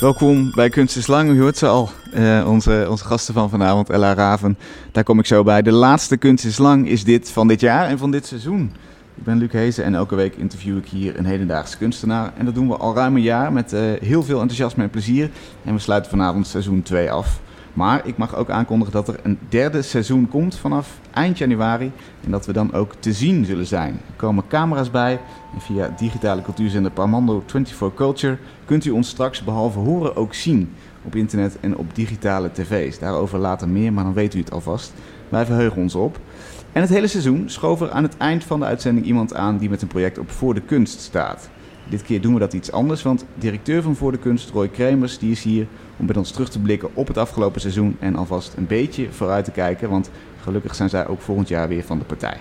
Welkom bij Kunst is Lang. U hoort ze al, uh, onze, gasten van vanavond, Ella Raven. Daar kom ik zo bij. De laatste Kunst is Lang is dit van dit jaar en van dit seizoen. Ik ben Luc Hezen en elke week interview ik hier een hedendaagse kunstenaar. En dat doen we al ruim een jaar met uh, heel veel enthousiasme en plezier. En we sluiten vanavond seizoen 2 af. Maar ik mag ook aankondigen dat er een derde seizoen komt vanaf eind januari. En dat we dan ook te zien zullen zijn. Er komen camera's bij. En via digitale cultuurzender Parmando 24 Culture kunt u ons straks behalve horen ook zien. Op internet en op digitale tv's. Daarover later meer, maar dan weet u het alvast. Wij verheugen ons op. En het hele seizoen schoof er aan het eind van de uitzending iemand aan die met een project op Voor de Kunst staat. Dit keer doen we dat iets anders, want directeur van Voor de Kunst, Roy Kremers, die is hier om met ons terug te blikken op het afgelopen seizoen en alvast een beetje vooruit te kijken, want gelukkig zijn zij ook volgend jaar weer van de partij.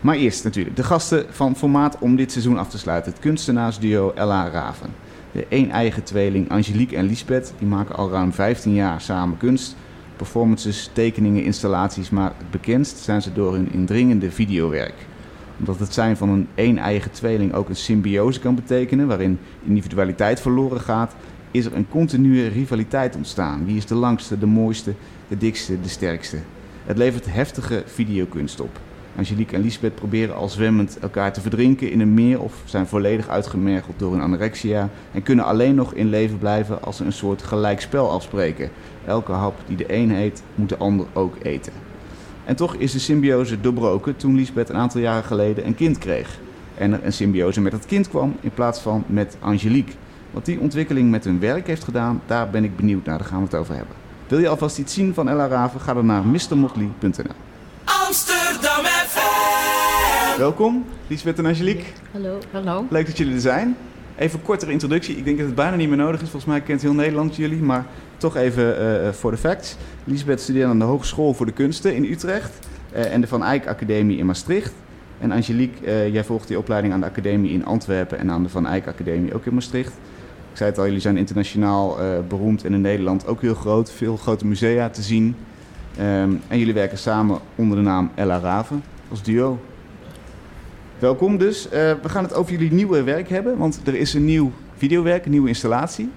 Maar eerst natuurlijk de gasten van formaat om dit seizoen af te sluiten. Het kunstenaarsduo Ella Raven. De een-eigen tweeling Angelique en Lisbeth, die maken al ruim 15 jaar samen kunst. Performances, tekeningen, installaties, maar het bekendst zijn ze door hun indringende videowerk omdat het zijn van een een-eigen tweeling ook een symbiose kan betekenen, waarin individualiteit verloren gaat, is er een continue rivaliteit ontstaan. Wie is de langste, de mooiste, de dikste, de sterkste? Het levert heftige videokunst op. Angelique en Lisbeth proberen al zwemmend elkaar te verdrinken in een meer of zijn volledig uitgemergeld door een anorexia en kunnen alleen nog in leven blijven als ze een soort gelijkspel afspreken. Elke hap die de een eet, moet de ander ook eten. En toch is de symbiose doorbroken toen Lisbeth een aantal jaren geleden een kind kreeg. En er een symbiose met dat kind kwam in plaats van met Angelique. Wat die ontwikkeling met hun werk heeft gedaan, daar ben ik benieuwd naar. Daar gaan we het over hebben. Wil je alvast iets zien van Ella Raven? Ga dan naar mrmotley.nl. Amsterdam FM! Welkom, Lisbeth en Angelique. Hallo. Hallo. Leuk dat jullie er zijn. Even een kortere introductie. Ik denk dat het bijna niet meer nodig is. Volgens mij kent heel Nederland jullie. Maar toch even uh, voor de facts. Lisbeth studeerde aan de Hogeschool voor de Kunsten in Utrecht. Uh, en de Van Eyck Academie in Maastricht. En Angelique, uh, jij volgt die opleiding aan de Academie in Antwerpen en aan de Van Eyck Academie ook in Maastricht. Ik zei het al, jullie zijn internationaal beroemd en in Nederland ook heel groot. Veel grote musea te zien. Um, en jullie werken samen onder de naam Ella Raven als duo. Welkom dus. we gaan het over jullie nieuwe werk hebben, want er is een nieuw videowerk, een nieuwe installatie.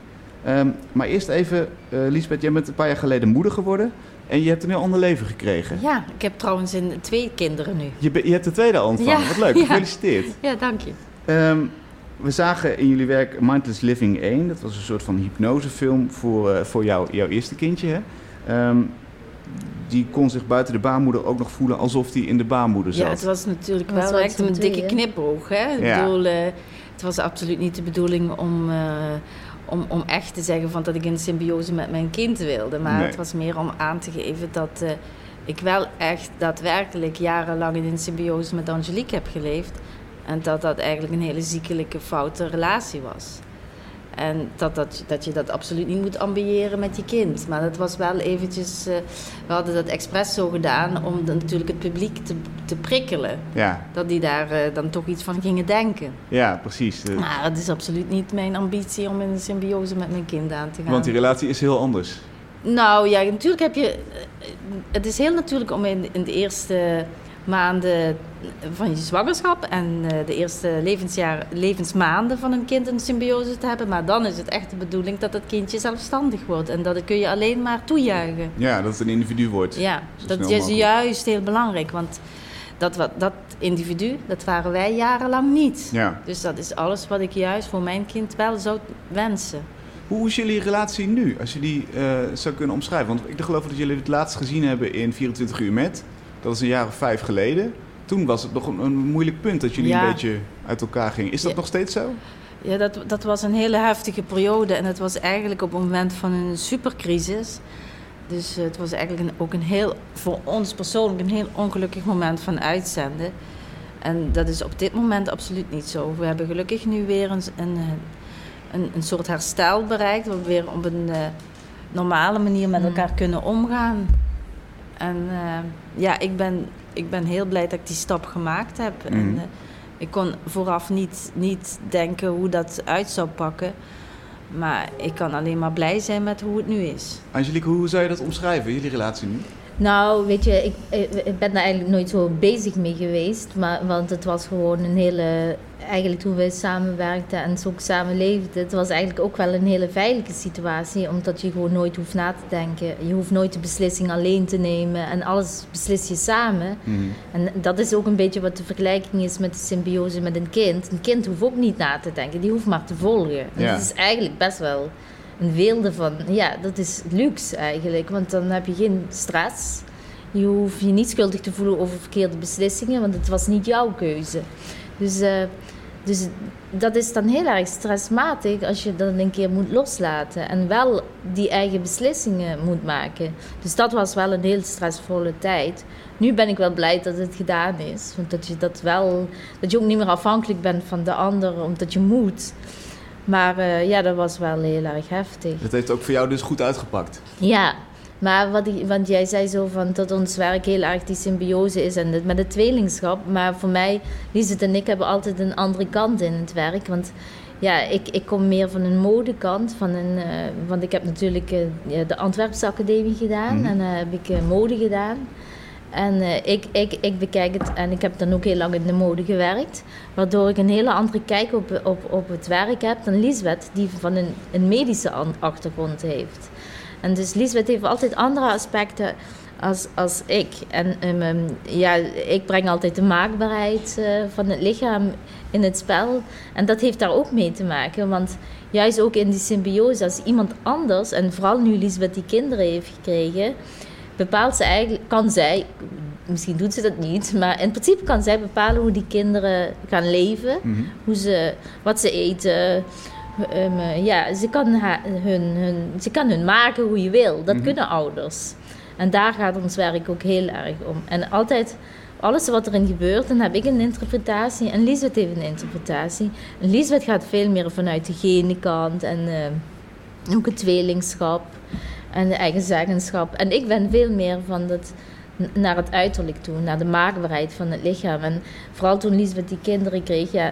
Um, maar eerst even, uh, Lisbeth, jij bent een paar jaar geleden moeder geworden. En je hebt een heel ander leven gekregen. Ja, ik heb trouwens een, twee kinderen nu. Je, je hebt de tweede al ontvangen. Ja, Wat leuk, gefeliciteerd. Ja, dank je. Um, we zagen in jullie werk Mindless Living 1. Dat was een soort van hypnosefilm voor, uh, voor jou, jouw eerste kindje. Hè? Um, die kon zich buiten de baarmoeder ook nog voelen alsof die in de baarmoeder zat. Ja, het was natuurlijk wel echt een dikke knipoog. Hè? Ja. Ik bedoel, uh, het was absoluut niet de bedoeling om om, om echt te zeggen van dat ik in symbiose met mijn kind wilde. Maar het was meer om aan te geven dat uh, ik wel echt daadwerkelijk jarenlang in een symbiose met Angelique heb geleefd. En dat dat eigenlijk een hele ziekelijke, foute relatie was. En dat, dat, dat je dat absoluut niet moet ambiëren met je kind. Maar dat was wel eventjes... Uh, we hadden dat expres zo gedaan om natuurlijk het publiek te, te prikkelen. Ja. Dat die daar uh, dan toch iets van gingen denken. Ja, precies. Maar het is absoluut niet mijn ambitie om in een symbiose met mijn kind aan te gaan. Want die relatie is heel anders. Nou ja, natuurlijk heb je... Eh, het is heel natuurlijk om in, in de eerste maanden van je zwangerschap en eh, de eerste levensjaar, levensmaanden van een kind een symbiose te hebben. Maar dan is het echt de bedoeling dat het kindje zelfstandig wordt. En dat kun je alleen maar toejuichen. Ja, dat het een individu wordt. Ja, dat is juist heel belangrijk. Want dat, dat individu, dat waren wij jarenlang niet. Ja. Dus dat is alles wat ik juist voor mijn kind wel zou wensen. Hoe is jullie relatie nu, als je die uh, zou kunnen omschrijven? Want ik geloof dat jullie het laatst gezien hebben in 24 uur met. Dat is een jaar of vijf geleden. Toen was het nog een, een moeilijk punt dat jullie een beetje uit elkaar gingen. Is dat nog steeds zo? Ja, dat, dat was een hele heftige periode. En het was eigenlijk op het moment van een supercrisis. Dus het was eigenlijk een, ook een heel, voor ons persoonlijk, een heel ongelukkig moment van uitzenden. En dat is op dit moment absoluut niet zo. We hebben gelukkig nu weer een, een, een, een soort herstel bereikt. Waar we weer op een uh, normale manier met mm. elkaar kunnen omgaan. En uh, ja, ik ben, ik ben heel blij dat ik die stap gemaakt heb. Mm. En, uh, ik kon vooraf niet, niet denken hoe dat uit zou pakken. Maar ik kan alleen maar blij zijn met hoe het nu is. Angelique, hoe zou je dat omschrijven, jullie relatie nu? Nou, weet je, ik, ik ben daar eigenlijk nooit zo bezig mee geweest. Maar, want het was gewoon een hele eigenlijk toen wij samenwerkten en zo ook samen leefden, het was eigenlijk ook wel een hele veilige situatie, omdat je gewoon nooit hoeft na te denken. Je hoeft nooit de beslissing alleen te nemen en alles beslis je samen. Mhm. En dat is ook een beetje wat de vergelijking is met de symbiose met een kind. Een kind hoeft ook niet na te denken, die hoeft maar te volgen. Ja. Dat is eigenlijk best wel een weelde van, ja, dat is luxe eigenlijk, want dan heb je geen stress. Je hoeft je niet schuldig te voelen over verkeerde beslissingen, want het was niet jouw keuze. Dus, eh, dus dat is dan heel erg stressmatig als je dat een keer moet loslaten en wel die eigen beslissingen moet maken. Dus dat was wel een heel stressvolle tijd. Nu ben ik wel blij dat het gedaan is, want dat je dat wel, dat je ook niet meer afhankelijk bent van de ander, omdat je moet. Maar eh, ja, dat was wel heel erg heftig. Dat heeft ook voor jou dus goed uitgepakt. Ja, maar wat want jij zei zo van dat ons werk heel erg die symbiose is en het, met het tweelingschap. Maar voor mij, Liesbeth en ik hebben altijd een andere kant in het werk. Want ja, ik, ik kom meer van een modekant. Van een, eh, want ik heb natuurlijk eh, de Antwerpse Academie gedaan Mhm. en heb ik mode gedaan. En eh, ik, ik, ik bekijk het, en ik heb dan ook heel lang in de mode gewerkt, waardoor ik een hele andere kijk op, op, op het werk heb dan Liesbeth, die van een, een medische achtergrond heeft. En dus Liesbeth heeft altijd andere aspecten als, als ik. En ehm, ehm, ja, ik breng altijd de maakbaarheid eh, van het lichaam in het spel. En dat heeft daar ook mee te maken. Want juist ook in die symbiose, als iemand anders, en vooral nu Liesbeth die kinderen heeft gekregen, bepaalt ze eigenlijk, kan zij, misschien doet ze dat niet, maar in principe kan zij bepalen hoe die kinderen gaan leven, Mhm. hoe ze, wat ze eten. Ehm, eh, ja, ze kan, hun, hun, ze kan hun maken hoe je wil. Dat Mhm. kunnen ouders. En daar gaat ons werk ook heel erg om. En altijd, alles wat erin gebeurt, dan heb ik een interpretatie en Liesbeth heeft een interpretatie. En Liesbeth gaat veel meer vanuit de gene kant en eh, ook het tweelingschap en de eigen zeggenschap. En ik ben veel meer van dat naar het uiterlijk toe, naar de maakbaarheid van het lichaam. En vooral toen Liesbeth die kinderen kreeg, ja,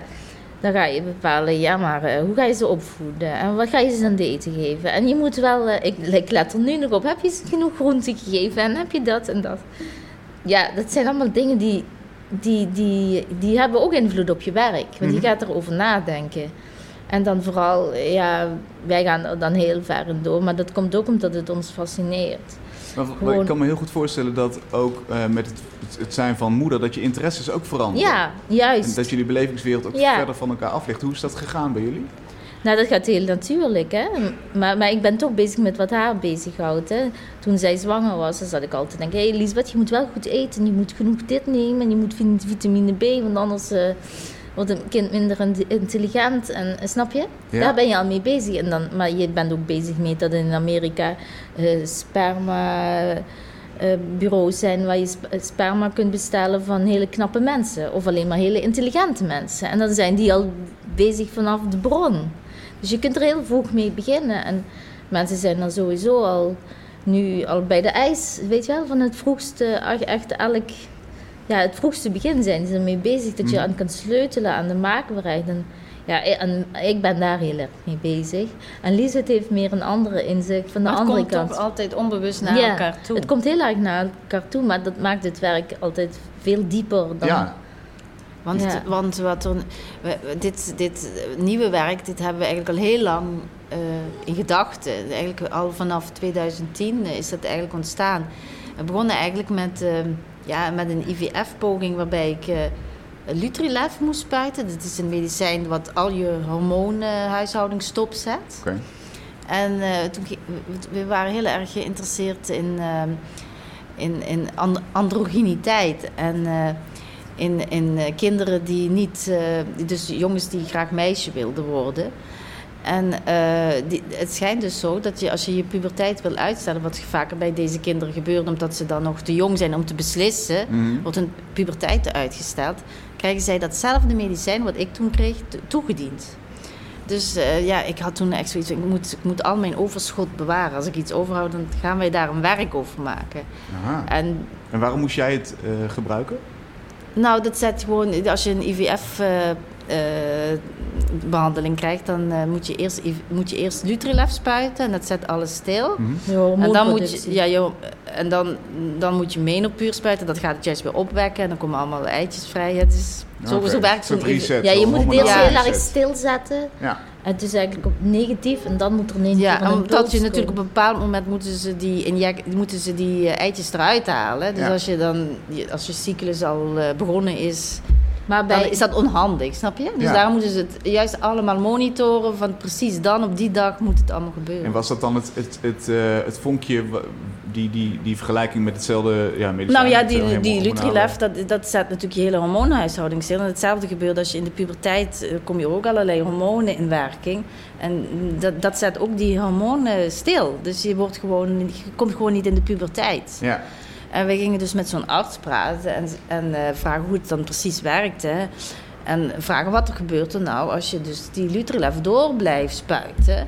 dan ga je bepalen, ja, maar eh, hoe ga je ze opvoeden? En wat ga je ze aan te eten geven? En je moet wel, eh, ik, ik let er nu nog op, heb je ze genoeg groenten gegeven? En heb je dat en dat? Ja, dat zijn allemaal dingen die, die, die, die hebben ook invloed op je werk. Want je Mhm. gaat erover nadenken. En dan vooral, ja, wij gaan er dan heel ver in door. Maar dat komt ook omdat het ons fascineert. Maar, Gewoon- ik kan me heel goed voorstellen dat ook eh, met het, het, zijn van moeder, dat je interesses ook veranderen. Ja, En juist. dat jullie belevingswereld ook Ja. verder van elkaar af ligt. Hoe is dat gegaan bij jullie? Nou, dat gaat heel natuurlijk, hè. Maar, maar ik ben toch bezig met wat haar bezighoudt, hè. Toen zij zwanger was, dan zat ik altijd te denken... Hé, hey, Lisbeth, je moet wel goed eten. Je moet genoeg dit nemen. En je moet vit- vitamine B, want anders eh, wordt een kind minder in- intelligent. En, eh, snap je? Ja. Daar ben je al mee bezig. En dan, maar je bent ook bezig met dat in Amerika eh, sperma... eh, bureaus zijn waar je sp- sperma kunt bestellen van hele knappe mensen. Of alleen maar hele intelligente mensen. En dan zijn die al bezig vanaf de bron. Dus je kunt er heel vroeg mee beginnen. En mensen zijn dan sowieso al nu al bij de ijs, weet je wel, van het vroegste, echt elk, ja, het vroegste begin zijn ze ermee bezig. Dat je Mhm. aan kan sleutelen aan de maakbaarheid. En, ja, en ik ben daar heel erg mee bezig. En Liesbeth heeft meer een andere inzicht van de Maar het andere komt kant. toch altijd onbewust naar Ja, elkaar toe. Het komt heel erg naar elkaar toe, maar dat maakt het werk altijd veel dieper dan... Ja, Want, Ja. want wat er, dit, dit nieuwe werk, dit hebben we eigenlijk al heel lang eh, in gedachten. Eigenlijk al vanaf 2010 is dat eigenlijk ontstaan. We begonnen eigenlijk met, eh, ja, met een IVF-poging waarbij ik eh Lutrilef moest spuiten. Dat is een medicijn wat al je hormoonhuishouding stopzet. oké. En eh, toen, we- waren heel erg geïnteresseerd in, ehm, in, in and- androgyniteit. En in, in kinderen die niet... dus jongens die graag meisje wilden worden. En eh, die, het schijnt dus zo dat je als je je puberteit wil uitstellen... wat vaker bij deze kinderen gebeurt... omdat ze dan nog te jong zijn om te beslissen... Mhm. wordt hun puberteit uitgesteld... krijgen zij datzelfde medicijn wat ik toen kreeg to- toegediend. Dus eh, ja, ik had toen echt zoiets van, ik moet, ik moet al mijn overschot bewaren. Als ik iets overhoud, dan gaan wij daar een werk over maken. Aha. En En waarom moest jij het eh, gebruiken? nou, dat zet gewoon, als je een IVF-behandeling krijgt, dan eh, moet, je eerst, moet je eerst Lutrilef spuiten en dat zet alles stil. Mhm. En dan moet je, ja, je, en dan, dan moet je menopauur spuiten. Dat gaat het juist weer opwekken. En dan komen allemaal eitjes vrij. Het is, zo, Oké, zo werkt zo'n reset, Ja, je moet het eerst heel erg stilzetten. Ja, En het is eigenlijk op negatief en dan moet er ineens Ja, omdat je natuurlijk op een bepaald moment moeten ze die, inject, moeten ze die eh, eitjes eruit halen. Dus Ja. als je dan, als je cyclus al eh, begonnen is, Maar dan bij, is dat onhandig, snap je? Dus Ja. daarom moeten ze het juist allemaal monitoren van precies dan, op die dag moet het allemaal gebeuren. en was dat dan het, het, het, eh, het vonkje, die, die, die vergelijking met hetzelfde ja, medicijn? Nou ja, die, die Lutrilef, dat, dat zet natuurlijk je hele hormoonhuishouding stil. En hetzelfde gebeurt als je in de puberteit, eh, kom je ook allerlei hormonen in werking. En dat, dat zet ook die hormonen stil. Dus je, wordt gewoon, je komt gewoon niet in de puberteit. Ja, En we gingen dus met zo'n arts praten en, en eh, vragen hoe het dan precies werkte. En vragen wat er gebeurt er nou als je dus die Lutrilef door blijft spuiten.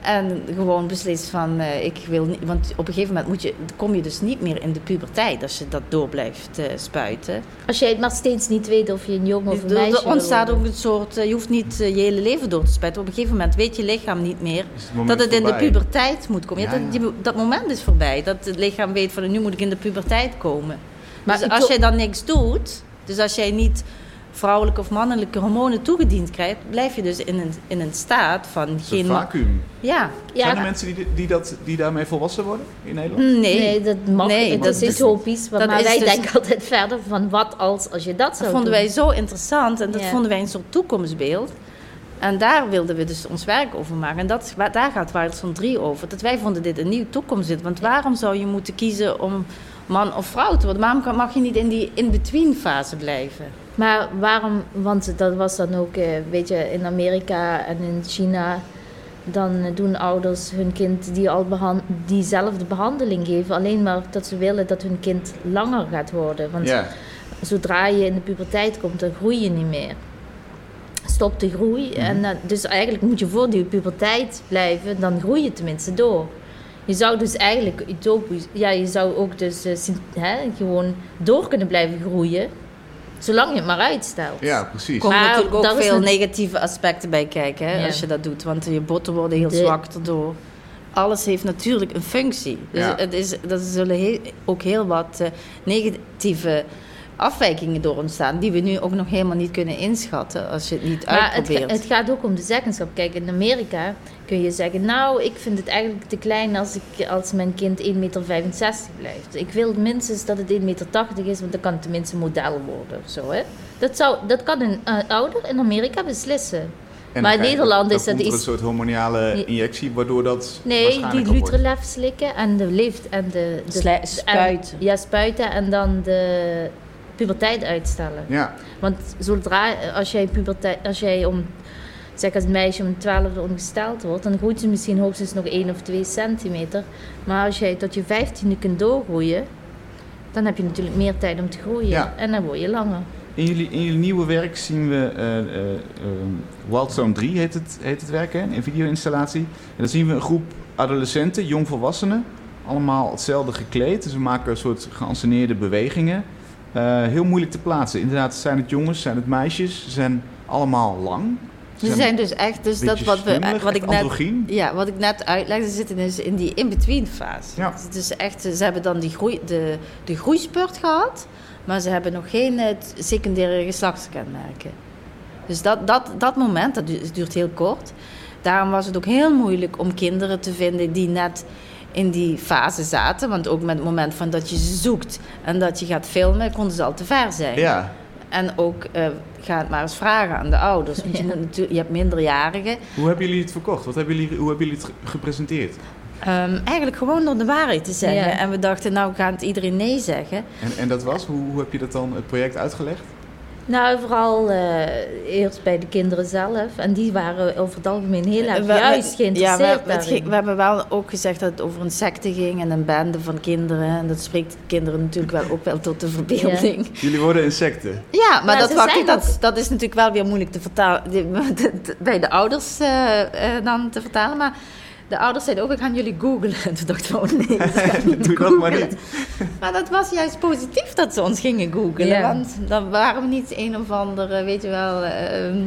En gewoon beslist van, eh, ik wil niet... Want op een gegeven moment moet je, kom je dus niet meer in de puberteit als je dat door blijft eh, spuiten. als jij het maar steeds niet weet of je een jongen of een Er- meisje er ontstaat ook een soort... eh, je hoeft niet je hele leven door te spuiten. Op een gegeven moment weet je lichaam niet meer het dat het in de puberteit moet komen. Ja, Ja, dat, dat moment is voorbij. Dat het lichaam weet van nu moet ik in de puberteit komen. Maar dus als jij dan niks doet, dus als jij niet vrouwelijke of mannelijke hormonen toegediend krijgt, blijf je dus in een, in een staat van Een geen. ma- vacuüm. Ja, Ja, Zijn er mensen die, die, dat, die daarmee volwassen worden in Nederland? nee. Nee, dat mag Nee, dat is is- utopisch. dat maar is wij dus- denken altijd verder van wat als, als je dat Dat zou vonden doen. wij zo interessant en dat Ja. vonden wij een soort toekomstbeeld. En daar wilden we dus ons werk over maken. En dat, is waar- daar gaat Wilderson 3 over. Dat wij vonden dit een nieuw toekomstbeeld. Want waarom zou je moeten kiezen om man of vrouw te worden? Waarom kan- mag je niet in die in-between fase blijven? Maar waarom, want dat was dan ook, eh, weet je, in Amerika en in China, dan doen ouders hun kind die al behan- diezelfde behandeling geven, alleen maar dat ze willen dat hun kind langer gaat worden. Want zodra je in de puberteit komt, dan groei je niet meer. Stopt de groei. En, eh, dus eigenlijk moet je voor die puberteit blijven, dan groei je tenminste door. Je zou dus eigenlijk utopisch, ja, je zou ook dus eh, hè, gewoon door kunnen blijven groeien, zolang je het maar uitstelt. ja precies. Er komen natuurlijk ook dat veel een- negatieve aspecten bij kijken hè, Ja. als je dat doet. Want je botten worden heel De- zwak erdoor. Alles heeft natuurlijk een functie. Dus Ja. het is, er zullen heel- ook heel wat eh, negatieve afwijkingen door ontstaan... die we nu ook nog helemaal niet kunnen inschatten als je het niet Maar het, uitprobeert. ga- het gaat ook om de zeggenschap. Kijk, in Amerika kun je zeggen... nou, ik vind het eigenlijk te klein als, ik, als mijn kind 1,65 meter blijft. Ik wil minstens dat het 1,80 meter is... want dan kan het tenminste model worden zo, hè. Dat, zou, dat kan een ouder in Amerika beslissen. En maar in Nederland is dat iets- een soort hormonale injectie, waardoor dat Nee, die. Lutrelef slikken en de leeft en de... de en- spuiten. ja, spuiten en dan de puberteit uitstellen. Ja, Want zodra, als jij puberteit, als jij om, zeg als meisje om 12 ongesteld wordt, dan groeit ze misschien hoogstens nog 1 of 2 centimeter. Maar als jij tot je 15e kunt doorgroeien, dan heb je natuurlijk meer tijd om te groeien. Ja. En dan word je langer. in jullie, in jullie nieuwe werk zien we eh eh, eh, Wildstorm 3 heet het, heet het werk, hè? een videoinstallatie. En dan zien we een groep adolescenten, jongvolwassenen, allemaal hetzelfde gekleed. Dus we maken een soort geanceneerde bewegingen. Eh, heel moeilijk te plaatsen. Inderdaad, zijn het jongens, zijn het meisjes, ze zijn allemaal lang. Ze zijn dus echt, dus dat wat, we, wat ik net, androgyn. ja, wat ik net uitlegde, ze zitten dus in die in-between fase. Ja. Dus het is echt, ze hebben dan die groei, de, de groeispurt gehad, maar ze hebben nog geen eh, secundaire geslachtskenmerken. Dus dat, dat, dat moment, dat du- duurt heel kort. Daarom was het ook heel moeilijk om kinderen te vinden die net in die fase zaten. Want ook met het moment van dat je ze zoekt en dat je gaat filmen, konden ze al te ver zijn. Ja, En ook, eh, ga het maar eens vragen aan de ouders. Want je, moet natuurlijk, je hebt minderjarigen. hoe hebben jullie het verkocht? Wat hebben jullie, hoe hebben jullie het ge- gepresenteerd? Ehm, eigenlijk gewoon door de waarheid te zeggen. Ja. En we dachten, nou gaat iedereen nee zeggen. En, en dat was, hoe, hoe heb je dat dan, het project uitgelegd? Nou, vooral eh, eerst bij de kinderen zelf. En die waren over het algemeen heel erg We- we- juist ja, geïnteresseerd we, hebben wel ook gezegd dat het over een secte ging en een bende van kinderen. En dat spreekt kinderen natuurlijk wel ook wel tot de verbeelding. Jullie worden insecten. Ja, maar Maar dat, dat, dat is natuurlijk wel weer moeilijk te vertalen, bij de ouders eh, eh, dan te vertalen. Maar de ouders zeiden ook, we gaan jullie googlen. En toen dachten we, oh nee, dat niet Doe dat maar niet. Maar dat was juist positief dat ze ons gingen googlen. Ja. Want dan waren we niet een of andere, weet je wel, ehm,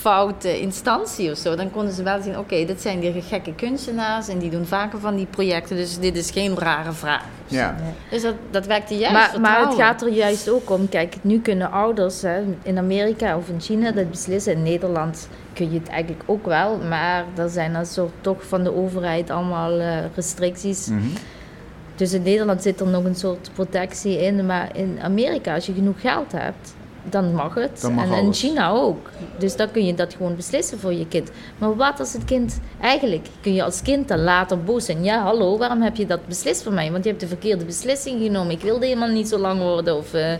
foute instantie of zo. Dan konden ze wel zien, oké, dit zijn die gekke kunstenaars en die doen vaker van die projecten. Dus dit is geen rare vraag. Ja. Dus dat, dat werkte juist Maar, maar het gaat er juist ook om, kijk, nu kunnen ouders hè, in Amerika of in China dat beslissen. In Nederland kun je het eigenlijk ook wel, maar er zijn dan soort toch van de overheid allemaal eh, restricties. Mhm. Dus in Nederland zit er nog een soort protectie in, maar in Amerika, als je genoeg geld hebt, dan mag het. Dan mag en in alles. China ook. Dus dan kun je dat gewoon beslissen voor je kind. Maar wat als het kind, eigenlijk kun je als kind dan later boos zijn. Ja, hallo, waarom heb je dat beslist voor mij? Want je hebt de verkeerde beslissing genomen. Ik wilde helemaal niet zo lang worden. Of eh,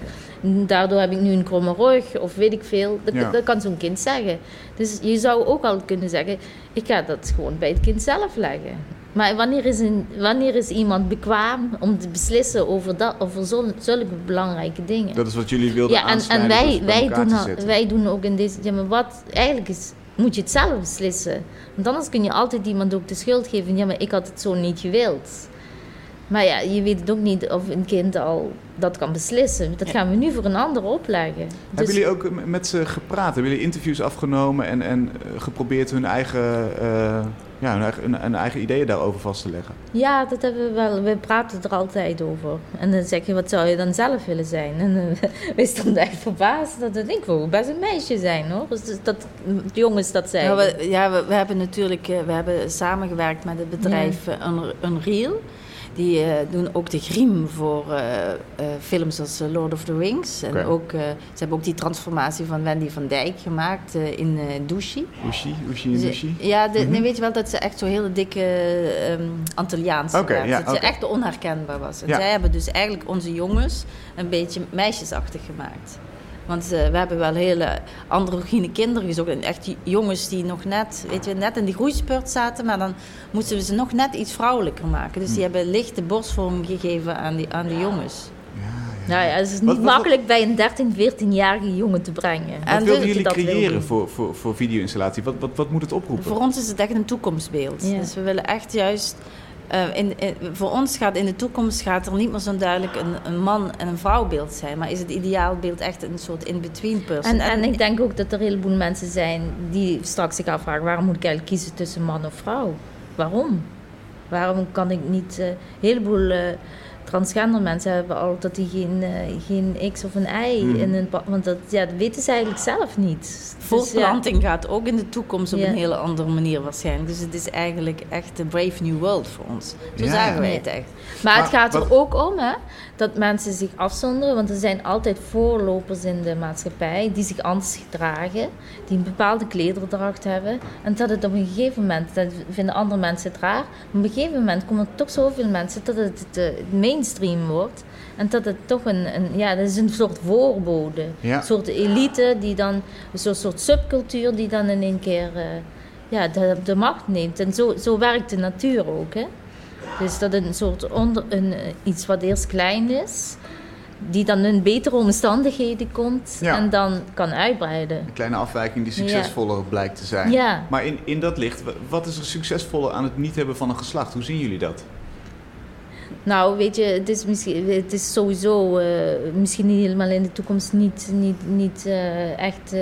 daardoor heb ik nu een kromme rug. Of weet ik veel. Dat, Ja. dat kan zo'n kind zeggen. Dus je zou ook al kunnen zeggen, ik ga dat gewoon bij het kind zelf leggen. Maar wanneer is, een, wanneer is iemand bekwaam om te beslissen over, dat, over zo'n- zulke belangrijke dingen? Dat is wat jullie wilden Ja, en, door wij, wij, doen, al- wij doen ook in deze... Ja, maar wat eigenlijk is... Moet je het zelf beslissen. Want anders kun je altijd iemand ook de schuld geven. Ja, maar ik had het zo niet gewild. Maar ja, je weet het ook niet of een kind al dat kan beslissen. Dat gaan we nu voor een ander opleggen. Dus- Hebben jullie ook met ze gepraat? Hebben jullie interviews afgenomen en, en eh, geprobeerd hun eigen, eh, ja, hun eigen, hun, hun eigen ideeën daarover vast te leggen? Ja, dat hebben we wel. We praten er altijd over. En dan zeg je, wat zou je dan zelf willen zijn? En uh, wij stonden echt verbaasd. Dat ik wil best een meisje zijn, hoor. Dus dat jongens dat Ja, zeiden. we, ja, we, we hebben natuurlijk eh, we hebben samengewerkt met het bedrijf eh, Un- Unreal. Die eh, doen ook de griem voor eh, eh, films als Lord of the Rings. En ook, ze hebben ook die transformatie van Wendy van Dijk gemaakt in eh Douchy. Ushi, Ushi en Dushi? Ja, de, Mhm. nee, weet je wel dat ze echt zo hele dikke ehm Antilliaanse ja, dat ze echt onherkenbaar was. En Ja. zij hebben dus eigenlijk onze jongens een beetje meisjesachtig gemaakt. Want eh, we hebben wel hele androgyne kinderen gezocht. En echt die jongens die nog net, weet je, net in de groeispurt zaten. Maar dan moesten we ze nog net iets vrouwelijker maken. Dus die hebben lichte borstvorm gegeven aan die, aan de jongens. Nou ja, het is niet Wat- wat- makkelijk bij een 13, 14-jarige jongen te brengen. Wat En wilden dus- jullie wil creëren voor, voor, voor video-installatie? Wat, wat, wat moet het oproepen? Voor ons is het echt een toekomstbeeld. Ja. Dus we willen echt juist. Eh, in, in- voor ons gaat in de toekomst gaat er niet meer zo duidelijk een, een man- en een vrouwbeeld zijn. Maar is het ideaalbeeld echt een soort in-between person. En, en ik denk ook dat er een heleboel mensen zijn die straks zich afvragen... waarom moet ik eigenlijk kiezen tussen man of vrouw? Waarom? Waarom kan ik niet... eh, een heleboel eh, transgender mensen hebben al dat die geen, eh, geen X of een Y Mhm. in een... pa- Want dat, ja, dat weten ze eigenlijk zelf niet. Dus ja, Voortplanting gaat ook in de toekomst op Ja. een hele andere manier waarschijnlijk. Dus het is eigenlijk echt een brave new world voor ons. Zo Ja, zagen wij het echt. Maar het gaat er ook om hè, dat mensen zich afzonderen, want er zijn altijd voorlopers in de maatschappij die zich anders gedragen, die een bepaalde klederdracht hebben. En dat het op een gegeven moment, dat vinden andere mensen het raar, maar op een gegeven moment komen er toch zoveel mensen dat het mainstream wordt. En dat het toch een, een ja, dat is een soort voorbode. Ja. Een soort elite die dan, een soort, soort subcultuur die dan in één keer eh, ja, de, de macht neemt. En zo, zo werkt de natuur ook. Hè? Dus dat een soort onder, een, eh, iets wat eerst klein is, die dan in betere omstandigheden komt Ja. en dan kan uitbreiden. Een kleine afwijking die succesvoller blijkt te zijn. Ja. Maar in, in dat licht, wa- wat is er succesvoller aan het niet hebben van een geslacht? Hoe zien jullie dat? Nou, weet je, het is, misschien, het is sowieso eh, misschien niet helemaal in de toekomst niet, niet, niet eh, echt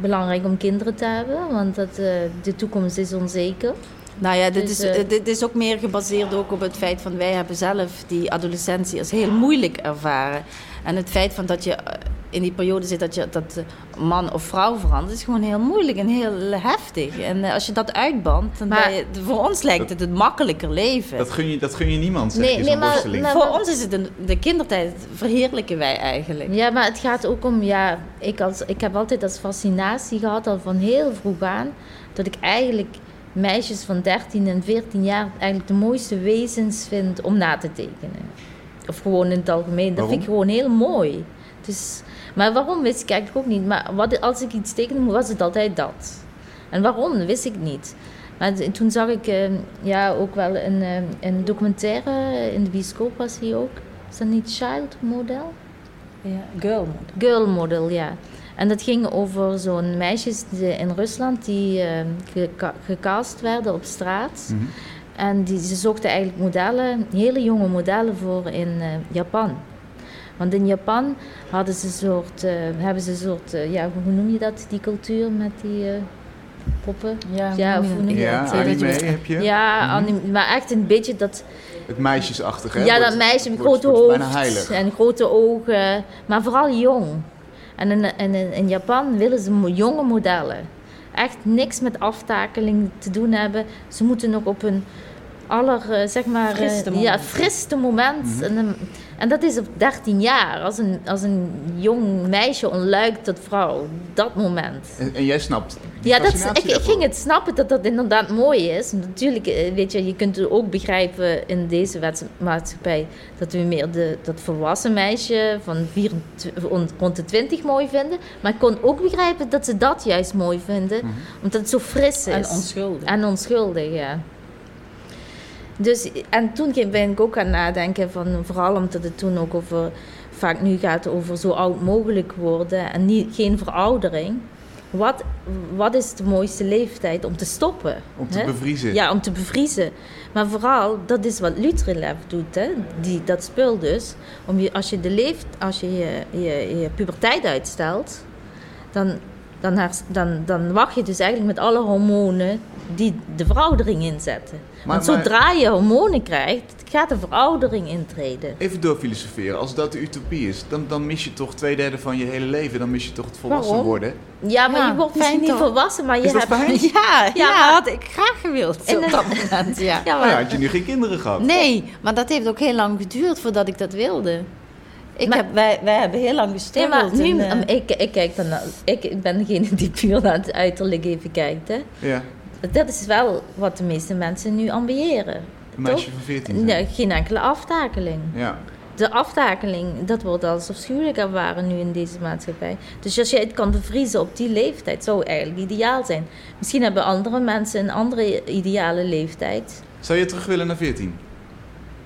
belangrijk om kinderen te hebben, want dat, de toekomst is onzeker. Nou ja, dit, Dus, is, eh, dit is ook meer gebaseerd ook op het feit van wij hebben zelf die adolescentie als heel moeilijk ervaren. En het feit van dat je eh, in die periode zit dat je dat eh, man of vrouw verandert, is gewoon heel moeilijk en heel heftig. En eh, als je dat uitbandt, dan Maar- ben je, voor ons lijkt het een makkelijker leven. Dat gun je, dat gun je niemand, zeg Nee, je, nee, zo'n maar- voor ons is het een, de kindertijd verheerlijken wij eigenlijk. Ja, maar het gaat ook om, ja, ik, als, ik heb altijd als fascinatie gehad, al van heel vroeg aan, dat ik eigenlijk meisjes van 13 en 14 jaar eigenlijk de mooiste wezens vind om na te tekenen. Of gewoon in het algemeen. Dat Waarom? vind ik gewoon heel mooi. Dus, maar waarom wist ik eigenlijk ook niet. Maar wat, als ik iets tekende, was het altijd dat. En waarom, wist ik niet. Maar toen zag ik eh, ja, ook wel een, eh, een documentaire, in de bioscoop was hij ook. Is dat niet Child Model? Ja, girl. Girl Model, ja. En dat ging over zo'n meisjes in Rusland die eh, geka- gecast werden op straat. Mhm. En die, ze zochten eigenlijk modellen, hele jonge modellen voor in eh, Japan. Want in Japan hadden ze een soort, uh, hebben ze een soort, uh, ja, hoe noem je dat, die cultuur met die uh, poppen? Ja, ja, of hoe noem je ja, dat? Anime heb je? Ja, mm -hmm. anime, maar echt een beetje dat... Het meisjesachtige, hè? Ja, dat meisje met grote hoofd en grote ogen, maar vooral jong. En in, in, in Japan willen ze jonge modellen. Echt niks met aftakeling te doen hebben. Ze moeten ook op hun aller, uh, zeg maar, ja, het friste moment. Mm -hmm. en, en, dat is op 13 jaar, als een, als een jong meisje ontluikt tot vrouw. Dat moment. En, en jij snapt Ja, dat, ik, ik, ging het snappen dat dat inderdaad mooi is. Natuurlijk, weet je, je kunt het ook begrijpen in deze maatschappij... dat we meer de, dat volwassen meisje van 24, rond de 20 mooi vinden. Maar ik kon ook begrijpen dat ze dat juist mooi vinden. Mm -hmm. Omdat het zo fris is. En onschuldig. En onschuldig, ja. Dus, en toen ben ik ook aan nadenken, van, vooral omdat het toen ook over, vaak nu gaat over zo oud mogelijk worden en niet, geen veroudering. Wat, wat is de mooiste leeftijd om te stoppen? Om te hè? bevriezen. Ja, om te bevriezen. Maar vooral, dat is wat Lutrelev doet, hè? Die, dat spul dus. Om je, als je, de leeft, als je, je, je, je puberteit uitstelt, dan, dan, dan, dan wacht je dus eigenlijk met alle hormonen die de veroudering inzetten. Maar, Want zodra je hormonen krijgt, gaat de veroudering intreden. Even doorfilosoferen. Als dat de utopie is, dan, dan mis je toch twee derde van je hele leven. Dan mis je toch het volwassen Waarom? worden. Ja, maar ja, je wordt misschien niet toch? volwassen, maar je is hebt... Dat fijn? Ja, ja, ja, had ik graag gewild op dat moment. Ja. ja, maar... had je nu geen kinderen gehad? Nee, maar dat heeft ook heel lang geduurd voordat ik dat wilde. Ik maar, heb, wij, wij hebben heel lang gestruggeld. Ja, nu, en, uh... ik, ik, kijk dan, ik, ik ben degene die puur naar het uiterlijk even kijkt. Hè. Ja. Dat is wel wat de meeste mensen nu ambiëren. Een meisje van 14? Nee, geen enkele aftakeling. Ja. De aftakeling, dat wordt als afschuwelijk ervaren nu in deze maatschappij. Dus als je het kan bevriezen op die leeftijd, zou eigenlijk ideaal zijn. Misschien hebben andere mensen een andere ideale leeftijd. Zou je terug willen naar 14?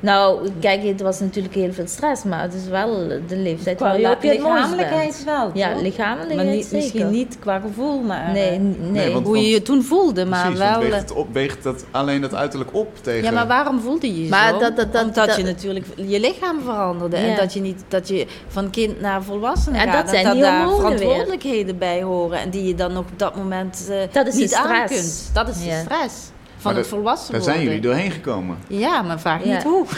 Nou, kijk, het was natuurlijk heel veel stress, maar het is wel de leeftijd qua waar je op je lichamelijkheid wel. Ja, lichamelijkheid maar niet, zeker. misschien niet qua gevoel, maar nee, nee. nee want, hoe je je toen voelde, maar precies, wel. Weegt, het op, weegt dat alleen dat uiterlijk op tegen. Ja, maar waarom voelde je je maar zo? Dat, dat, dat, Omdat dat, je natuurlijk je lichaam veranderde Ja. en dat je niet dat je van kind naar volwassene En gaat dat zijn die dat daar weer. verantwoordelijkheden bij horen en die je dan op dat moment eh, Dat is niet aan stress. kunt. Dat is de Ja. stress van het volwassen Daar worden. zijn jullie doorheen gekomen. Ja, maar vraag Ja. niet hoe.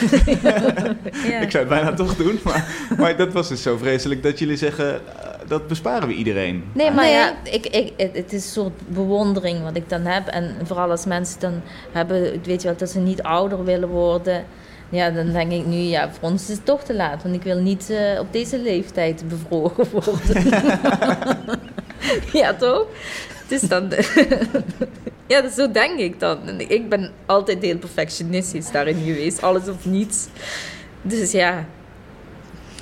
Ja. Ik zou het bijna toch doen, maar, maar dat was dus zo vreselijk dat jullie zeggen, eh, dat besparen we iedereen. Nee, maar Nee. ja, ik, ik, het, het is een soort bewondering wat ik dan heb. En vooral als mensen dan hebben, weet je wel, dat ze niet ouder willen worden. Ja, dan denk ik nu, ja, voor ons is het toch te laat. Want ik wil niet eh, op deze leeftijd bevroren worden. ja, toch? Is dan... ja, dus zo denk ik dan. Ik ben altijd heel perfectionistisch daarin geweest. Alles of niets. Dus ja...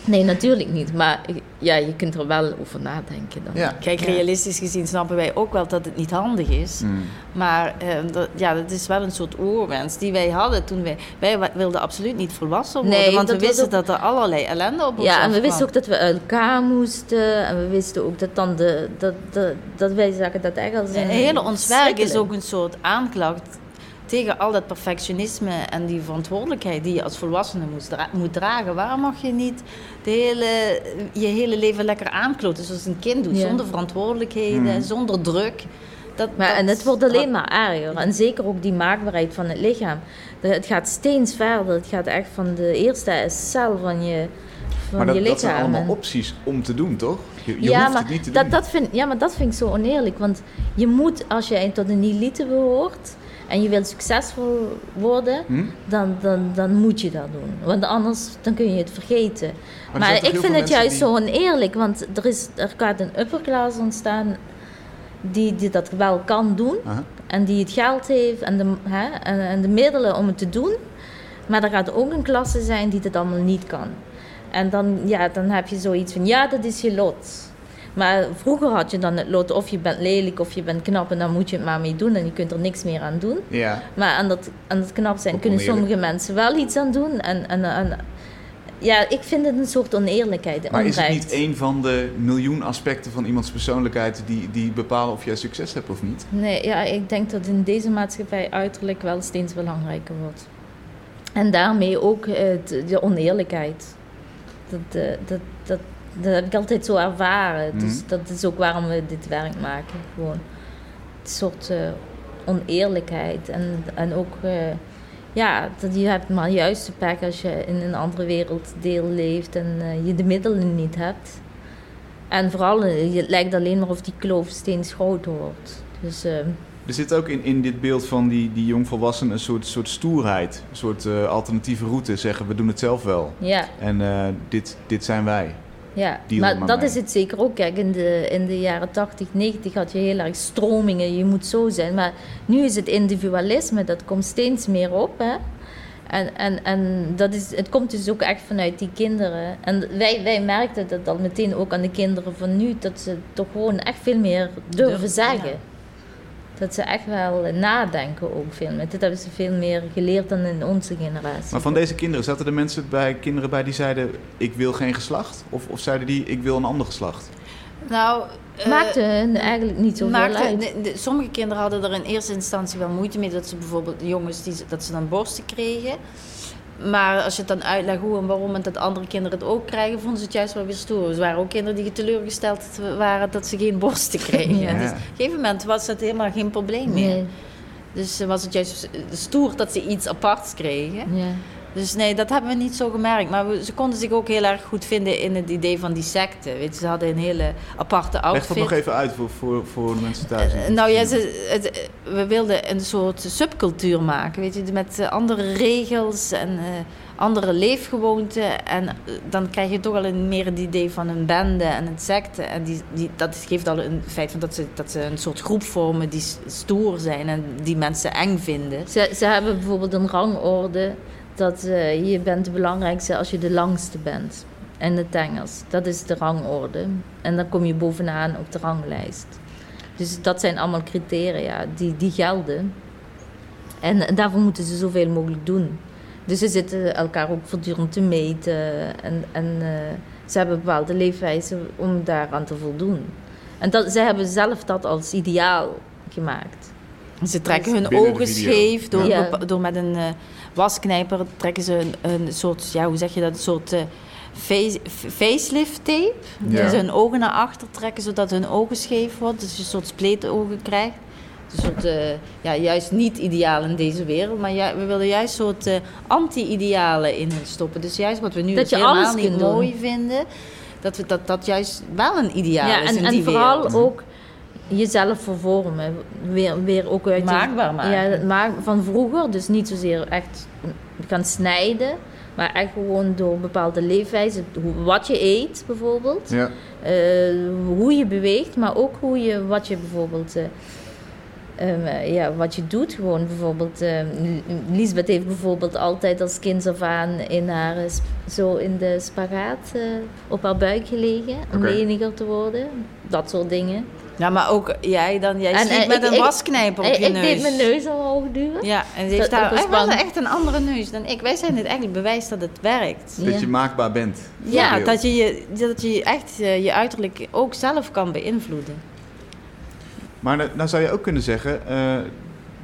Nee, natuurlijk niet. Maar ja, je kunt er wel over nadenken dan. Ja. Kijk, realistisch gezien snappen wij ook wel dat het niet handig is. Mm. Maar eh, dat, ja, dat is wel een soort oorwens die wij hadden toen wij... Wij wilden absoluut niet volwassen worden, Nee, want we wisten ook- dat er allerlei ellende op ons Ja, en we wisten ook dat we uit elkaar moesten. En we wisten ook dat dan de... Dat, dat, dat wij zagen dat En een... heel ons werk is ook een soort aanklacht tegen al dat perfectionisme en die verantwoordelijkheid die je als volwassene moet, dra- moet dragen. Waarom mag je niet de hele, je hele leven lekker aankloten zoals een kind doet, Ja. zonder verantwoordelijkheden, Mm. zonder druk? Dat, Maar, dat- en het wordt alleen maar erger. En zeker ook die maakbaarheid van het lichaam. Het gaat steeds verder. Het gaat echt van de eerste cel van je, van Maar je dat, dat zijn lichaam. allemaal opties om te doen, toch? Je, je ja, hoeft maar het niet te dat, doen. dat vind, ja, maar dat vind ik zo oneerlijk. Want je moet, als jij tot een elite behoort en je wilt succesvol worden, Hm? dan, dan, dan moet je dat doen. Want anders dan kun je het vergeten. er Maar, ik vind het juist zo oneerlijk, want er, is, er gaat een upperclass ontstaan die, die dat wel kan doen. Aha. En die het geld heeft en de, hè, en, en de middelen om het te doen. Maar er gaat ook een klasse zijn die dat allemaal niet kan. En dan, ja, dan heb je zoiets van, ja, dat is je lot. Maar vroeger had je dan het lot, of je bent lelijk of je bent knap en dan moet je het maar mee doen en je kunt er niks meer aan doen. Ja, Maar aan dat, aan dat knap zijn Ook kunnen oneerlijk. sommige mensen wel iets aan doen. En, en, en, ja, ik vind het een soort oneerlijkheid. maar is het niet een van de miljoen aspecten van iemands persoonlijkheid die, die bepalen of jij succes hebt of niet? Nee, ja, ik denk dat in deze maatschappij uiterlijk wel steeds belangrijker wordt. En daarmee ook eh, de, de oneerlijkheid. Dat, uh, dat, dat, dat heb ik altijd zo ervaren. Mhm. Dus dat is ook waarom we dit werk maken. Gewoon een soort uh, oneerlijkheid. En, en ook, uh, ja, dat je hebt maar juist de pech als je in een andere werelddeel leeft en uh, je de middelen niet hebt. En vooral, het lijkt alleen maar of die kloof steeds groter wordt. Dus, er zit ook in, in dit beeld van die, die jongvolwassenen een soort, soort stoerheid. Een soort uh, alternatieve route. Zeggen, we doen het zelf wel. Ja. En uh, dit, dit zijn wij. Ja, Deal maar dat is het zeker ook. Kijk, in de, in de jaren 80, 90 had je heel erg stromingen. Je moet zo zijn. Maar nu is het individualisme. Dat komt steeds meer op. Hè? En, en, en dat is, het komt dus ook echt vanuit die kinderen. En wij, wij merkten dat al meteen ook aan de kinderen van nu. Dat ze toch gewoon echt veel meer durven Durf- zeggen. ja. Dat ze echt wel nadenken ook veel meer. Dat hebben ze veel meer geleerd dan in onze generatie. Maar van deze kinderen, zaten er mensen bij, kinderen bij die zeiden... ik wil geen geslacht? Of, of zeiden die, ik wil een ander geslacht? Nou, eh, Maakte hun eigenlijk niet zoveel maakte- uit. de- de- sommige kinderen hadden er in eerste instantie wel moeite mee dat ze bijvoorbeeld de jongens die, dat ze dan borsten kregen. Maar als je het dan uitlegt hoe en waarom en dat andere kinderen het ook krijgen, vonden ze het juist wel weer stoer. Er waren ook kinderen die teleurgesteld waren dat ze geen borsten kregen. Ja. Dus op een gegeven moment was dat helemaal geen probleem meer. Nee, Dus was het juist stoer dat ze iets aparts kregen. ja. Dus nee, dat hebben we niet zo gemerkt. Maar we, ze konden zich ook heel erg goed vinden in het idee van die secte. Weet je, ze hadden een hele aparte Leg outfit. dat nog even uit voor, voor, voor de mensen thuis. Eh, nou ja, ze, het, we wilden een soort subcultuur maken, weet je, met eh, andere regels en eh, andere leefgewoonten. En dan krijg je toch al een, meer het idee van een bende en een secte. En die, die, dat geeft al een feit van dat ze, dat ze een soort groep vormen die stoer zijn en die mensen eng vinden. Ze, ze hebben bijvoorbeeld een rangorde dat eh, je bent de belangrijkste als je de langste bent. En de tengels, dat is de rangorde. En dan kom je bovenaan op de ranglijst. Dus dat zijn allemaal criteria die, die gelden. En daarvoor moeten ze zoveel mogelijk doen. Dus ze zitten elkaar ook voortdurend te meten. En, en eh, ze hebben bepaalde leefwijzen om daaraan te voldoen. En dat, ze hebben zelf dat als ideaal gemaakt. Ze trekken hun ogen scheef door, Ja. door met een eh, wasknijper trekken ze een, een soort, ja, hoe zeg je dat, een soort eh, face, facelift tape. Ja. Dus hun ogen naar achter trekken zodat hun ogen scheef worden. Dus je een soort spleetogen krijgt. Dus een soort, eh, ja, juist niet ideaal in deze wereld, maar ja, we willen juist een soort eh, anti-idealen in hun stoppen. Dus juist wat we nu Dat je helemaal alles niet mooi vinden, dat, we, dat dat juist wel een ideaal Ja, is en, in en die vooral wereld. ook jezelf vervormen. Weer, weer ook uit Maakbaar maken. Ja, het van vroeger. Dus niet zozeer echt gaan snijden. Maar echt gewoon door bepaalde leefwijzen. Wat je eet bijvoorbeeld. Ja. eh, hoe je beweegt. Maar ook hoe je, wat je bijvoorbeeld... eh, ehm, eh, ja, wat je doet gewoon bijvoorbeeld. eh, Lisbeth heeft bijvoorbeeld altijd als kind af aan in haar, zo in de spagaat op haar buik gelegen. Om Oké. leniger te worden. Dat soort dingen. Ja, maar ook jij dan, jij En, eh, met ik- een ik- wasknijper op ik, je ik neus. deed mijn neus omhoog duwen. Ja, en ze heeft daar echt, wel echt een andere neus dan ik. Wij zijn het eigenlijk bewijs dat het werkt. Dat Ja. je maakbaar bent. Ja, dat je, je, dat je echt eh, je uiterlijk ook zelf kan beïnvloeden. Maar nou, nou zou je ook kunnen zeggen, eh,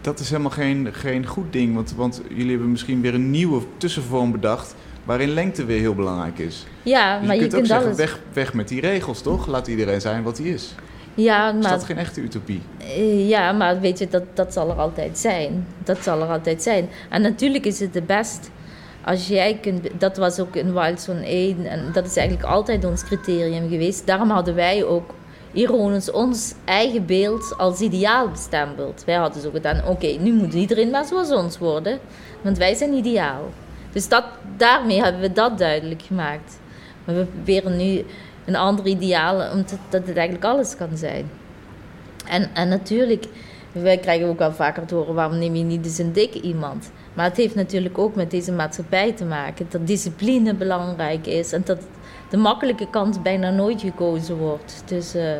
dat is helemaal geen, geen goed ding. Want, want jullie hebben misschien weer een nieuwe tussenvorm bedacht... waarin lengte weer heel belangrijk is. Ja, Dus maar je je kunt ook kunt zeggen, alles. weg, weg met die regels, toch? Laat iedereen zijn wat hij is. Ja, Is maar, dat geen echte utopie? eh, ja, maar weet je, dat, dat zal er altijd zijn. Dat zal er altijd zijn. En natuurlijk is het de best als jij kunt. Dat was ook in Wildzone 1 en dat is eigenlijk altijd ons criterium geweest. Daarom hadden wij ook ironisch ons eigen beeld als ideaal bestempeld. Wij hadden zo gedaan: oké, nu moet iedereen maar zoals ons worden, want wij zijn ideaal. Dus dat, daarmee hebben we dat duidelijk gemaakt. Maar we proberen nu een ander ideaal, omdat dat het eigenlijk alles kan zijn. En, en natuurlijk, wij krijgen ook wel vaker te horen: waarom neem je niet eens een dik iemand? Maar het heeft natuurlijk ook met deze maatschappij te maken. Dat discipline belangrijk is en dat de makkelijke kant bijna nooit gekozen wordt. Dus eh,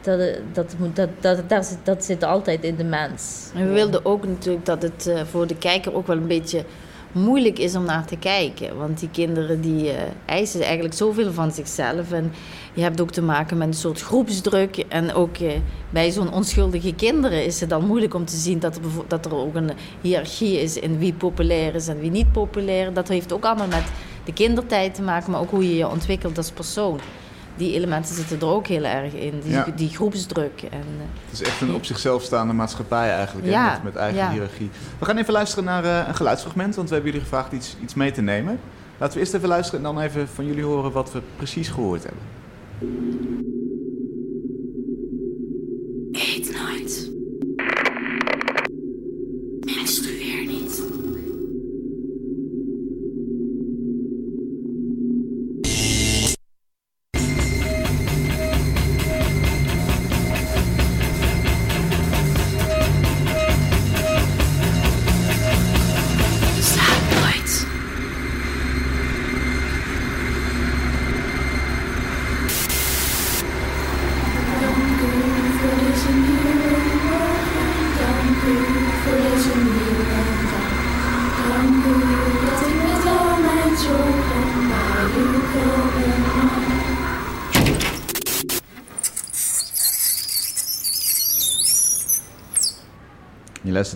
dat, dat, dat, dat, dat, zit, dat zit altijd in de mens. En we wilden ook natuurlijk dat het eh, voor de kijker ook wel een beetje moeilijk is om naar te kijken. Want die kinderen die eh, eisen eigenlijk zoveel van zichzelf. En je hebt ook te maken met een soort groepsdruk. En ook eh, bij zo'n onschuldige kinderen is het dan moeilijk om te zien dat er, dat er ook een hiërarchie is in wie populair is en wie niet populair. Dat heeft ook allemaal met de kindertijd te maken, maar ook hoe je je ontwikkelt als persoon. Die elementen zitten er ook heel erg in, die, Ja. die groepsdruk. En, eh, Het is echt een op zichzelf staande maatschappij eigenlijk, hè, met, met eigen ja. hiërarchie. We gaan even luisteren naar eh, een geluidsfragment, want we hebben jullie gevraagd iets, iets mee te nemen. Laten we eerst even luisteren en dan even van jullie horen wat we precies gehoord hebben.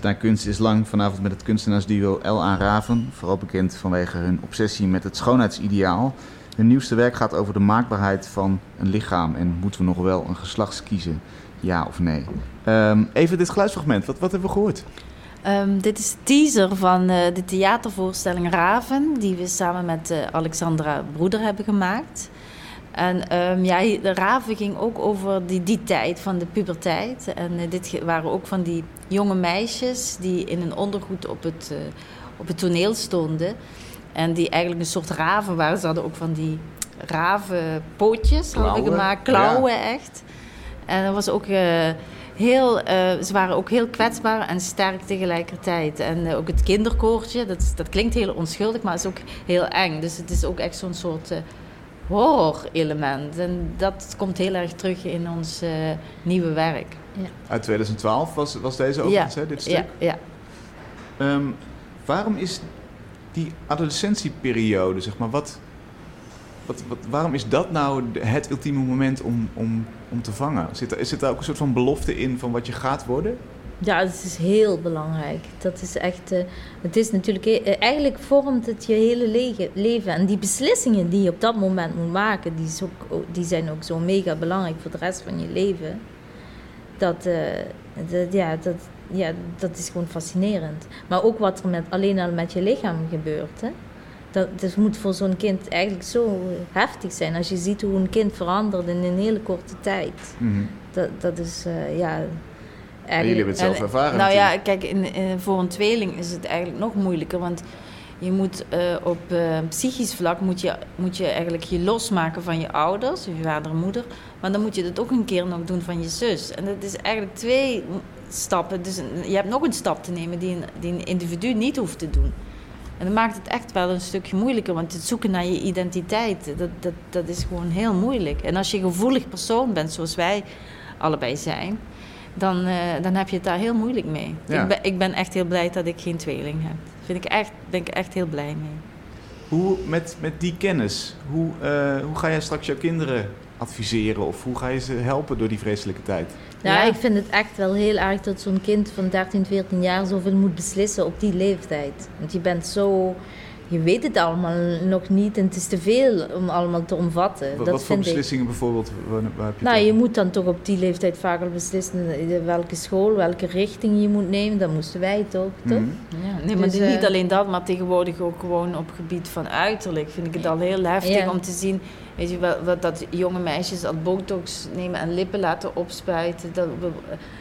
Luistert naar Kunst is Lang, vanavond met het kunstenaarsduo L.A. Raven. Vooral bekend vanwege hun obsessie met het schoonheidsideaal. Hun nieuwste werk gaat over de maakbaarheid van een lichaam. En moeten we nog wel een geslacht kiezen? Ja of nee? Ehm, even dit geluidsfragment, wat, wat hebben we gehoord? Ehm, dit is teaser van eh, de theatervoorstelling Raven, die we samen met eh, Alexandra Broeder hebben gemaakt. En ehm, ja, de Raven ging ook over die, die tijd van de puberteit. En eh, dit waren ook van die jonge meisjes die in een ondergoed op het, eh, op het toneel stonden. En die eigenlijk een soort raven waren. Ze hadden ook van die ravenpootjes hadden we Klauwen, gemaakt, klauwen echt. En dat was ook eh, heel, ze waren ook heel kwetsbaar en sterk tegelijkertijd. En ook het kinderkoortje, dat, is- dat klinkt heel onschuldig, maar is ook heel eng. Dus het is ook echt zo'n soort horror-element. En dat komt heel erg terug in ons eh, nieuwe werk. Uit 2012 was, was deze overigens, hè, dit stuk. ja, ja. Ehm, waarom is die adolescentieperiode, zeg maar, wat, wat, wat, waarom is dat nou het ultieme moment om, om, om te vangen? Zit er, zit daar ook een soort van belofte in van wat je gaat worden? Ja, het is heel belangrijk. Dat is echt. eh, het is natuurlijk. eh, eigenlijk vormt het je hele leven. En die beslissingen die je op dat moment moet maken, die, is ook, die zijn ook zo mega belangrijk voor de rest van je leven. Dat, eh, dat, ja, dat, ja, dat is gewoon fascinerend. Maar ook wat er met, alleen al met je lichaam gebeurt. Hè? Dat, dat moet voor zo'n kind eigenlijk zo heftig zijn. Als je ziet hoe een kind verandert in een hele korte tijd. Dat, dat is, eh, ja. En jullie hebben het zelf En, ervaren Nou ja, kijk, in, in- voor een tweeling is het eigenlijk nog moeilijker. Want je moet eh, op eh, psychisch vlak moet je, moet je eigenlijk je losmaken van je ouders, je vader en moeder. Maar dan moet je dat ook een keer nog doen van je zus. En dat is eigenlijk twee stappen. Dus je hebt nog een stap te nemen die een, die een individu niet hoeft te doen. En dat maakt het echt wel een stukje moeilijker. Want het zoeken naar je identiteit, dat, dat, dat is gewoon heel moeilijk. En als je een gevoelig persoon bent, zoals wij allebei zijn, dan, eh, dan heb je het daar heel moeilijk mee. Ja. Ik, ben, ik ben echt heel blij dat ik geen tweeling heb. Vind ik echt, ben ik echt heel blij mee. Hoe, met, met die kennis, hoe, eh, hoe ga jij straks jouw kinderen adviseren of hoe ga je ze helpen door die vreselijke tijd? Ja, Ja. ik vind het echt wel heel erg dat zo'n kind van 13, 14 jaar zoveel moet beslissen op die leeftijd. Want je bent zo. Je weet het allemaal nog niet en het is te veel om allemaal te omvatten. Wat, dat wat voor ik. beslissingen bijvoorbeeld? Waar, waar heb je Nou, je moet dan toch op die leeftijd vaak al beslissen eh, welke school, welke richting je moet nemen. Dat moesten wij toch? toch? Mhm. Ja, nee, maar Dus, niet eh, alleen dat, maar tegenwoordig ook gewoon op gebied van uiterlijk. Vind ik het al heel heftig om te zien weet je, wat, dat jonge meisjes al botox nemen en lippen laten opspuiten. Dat,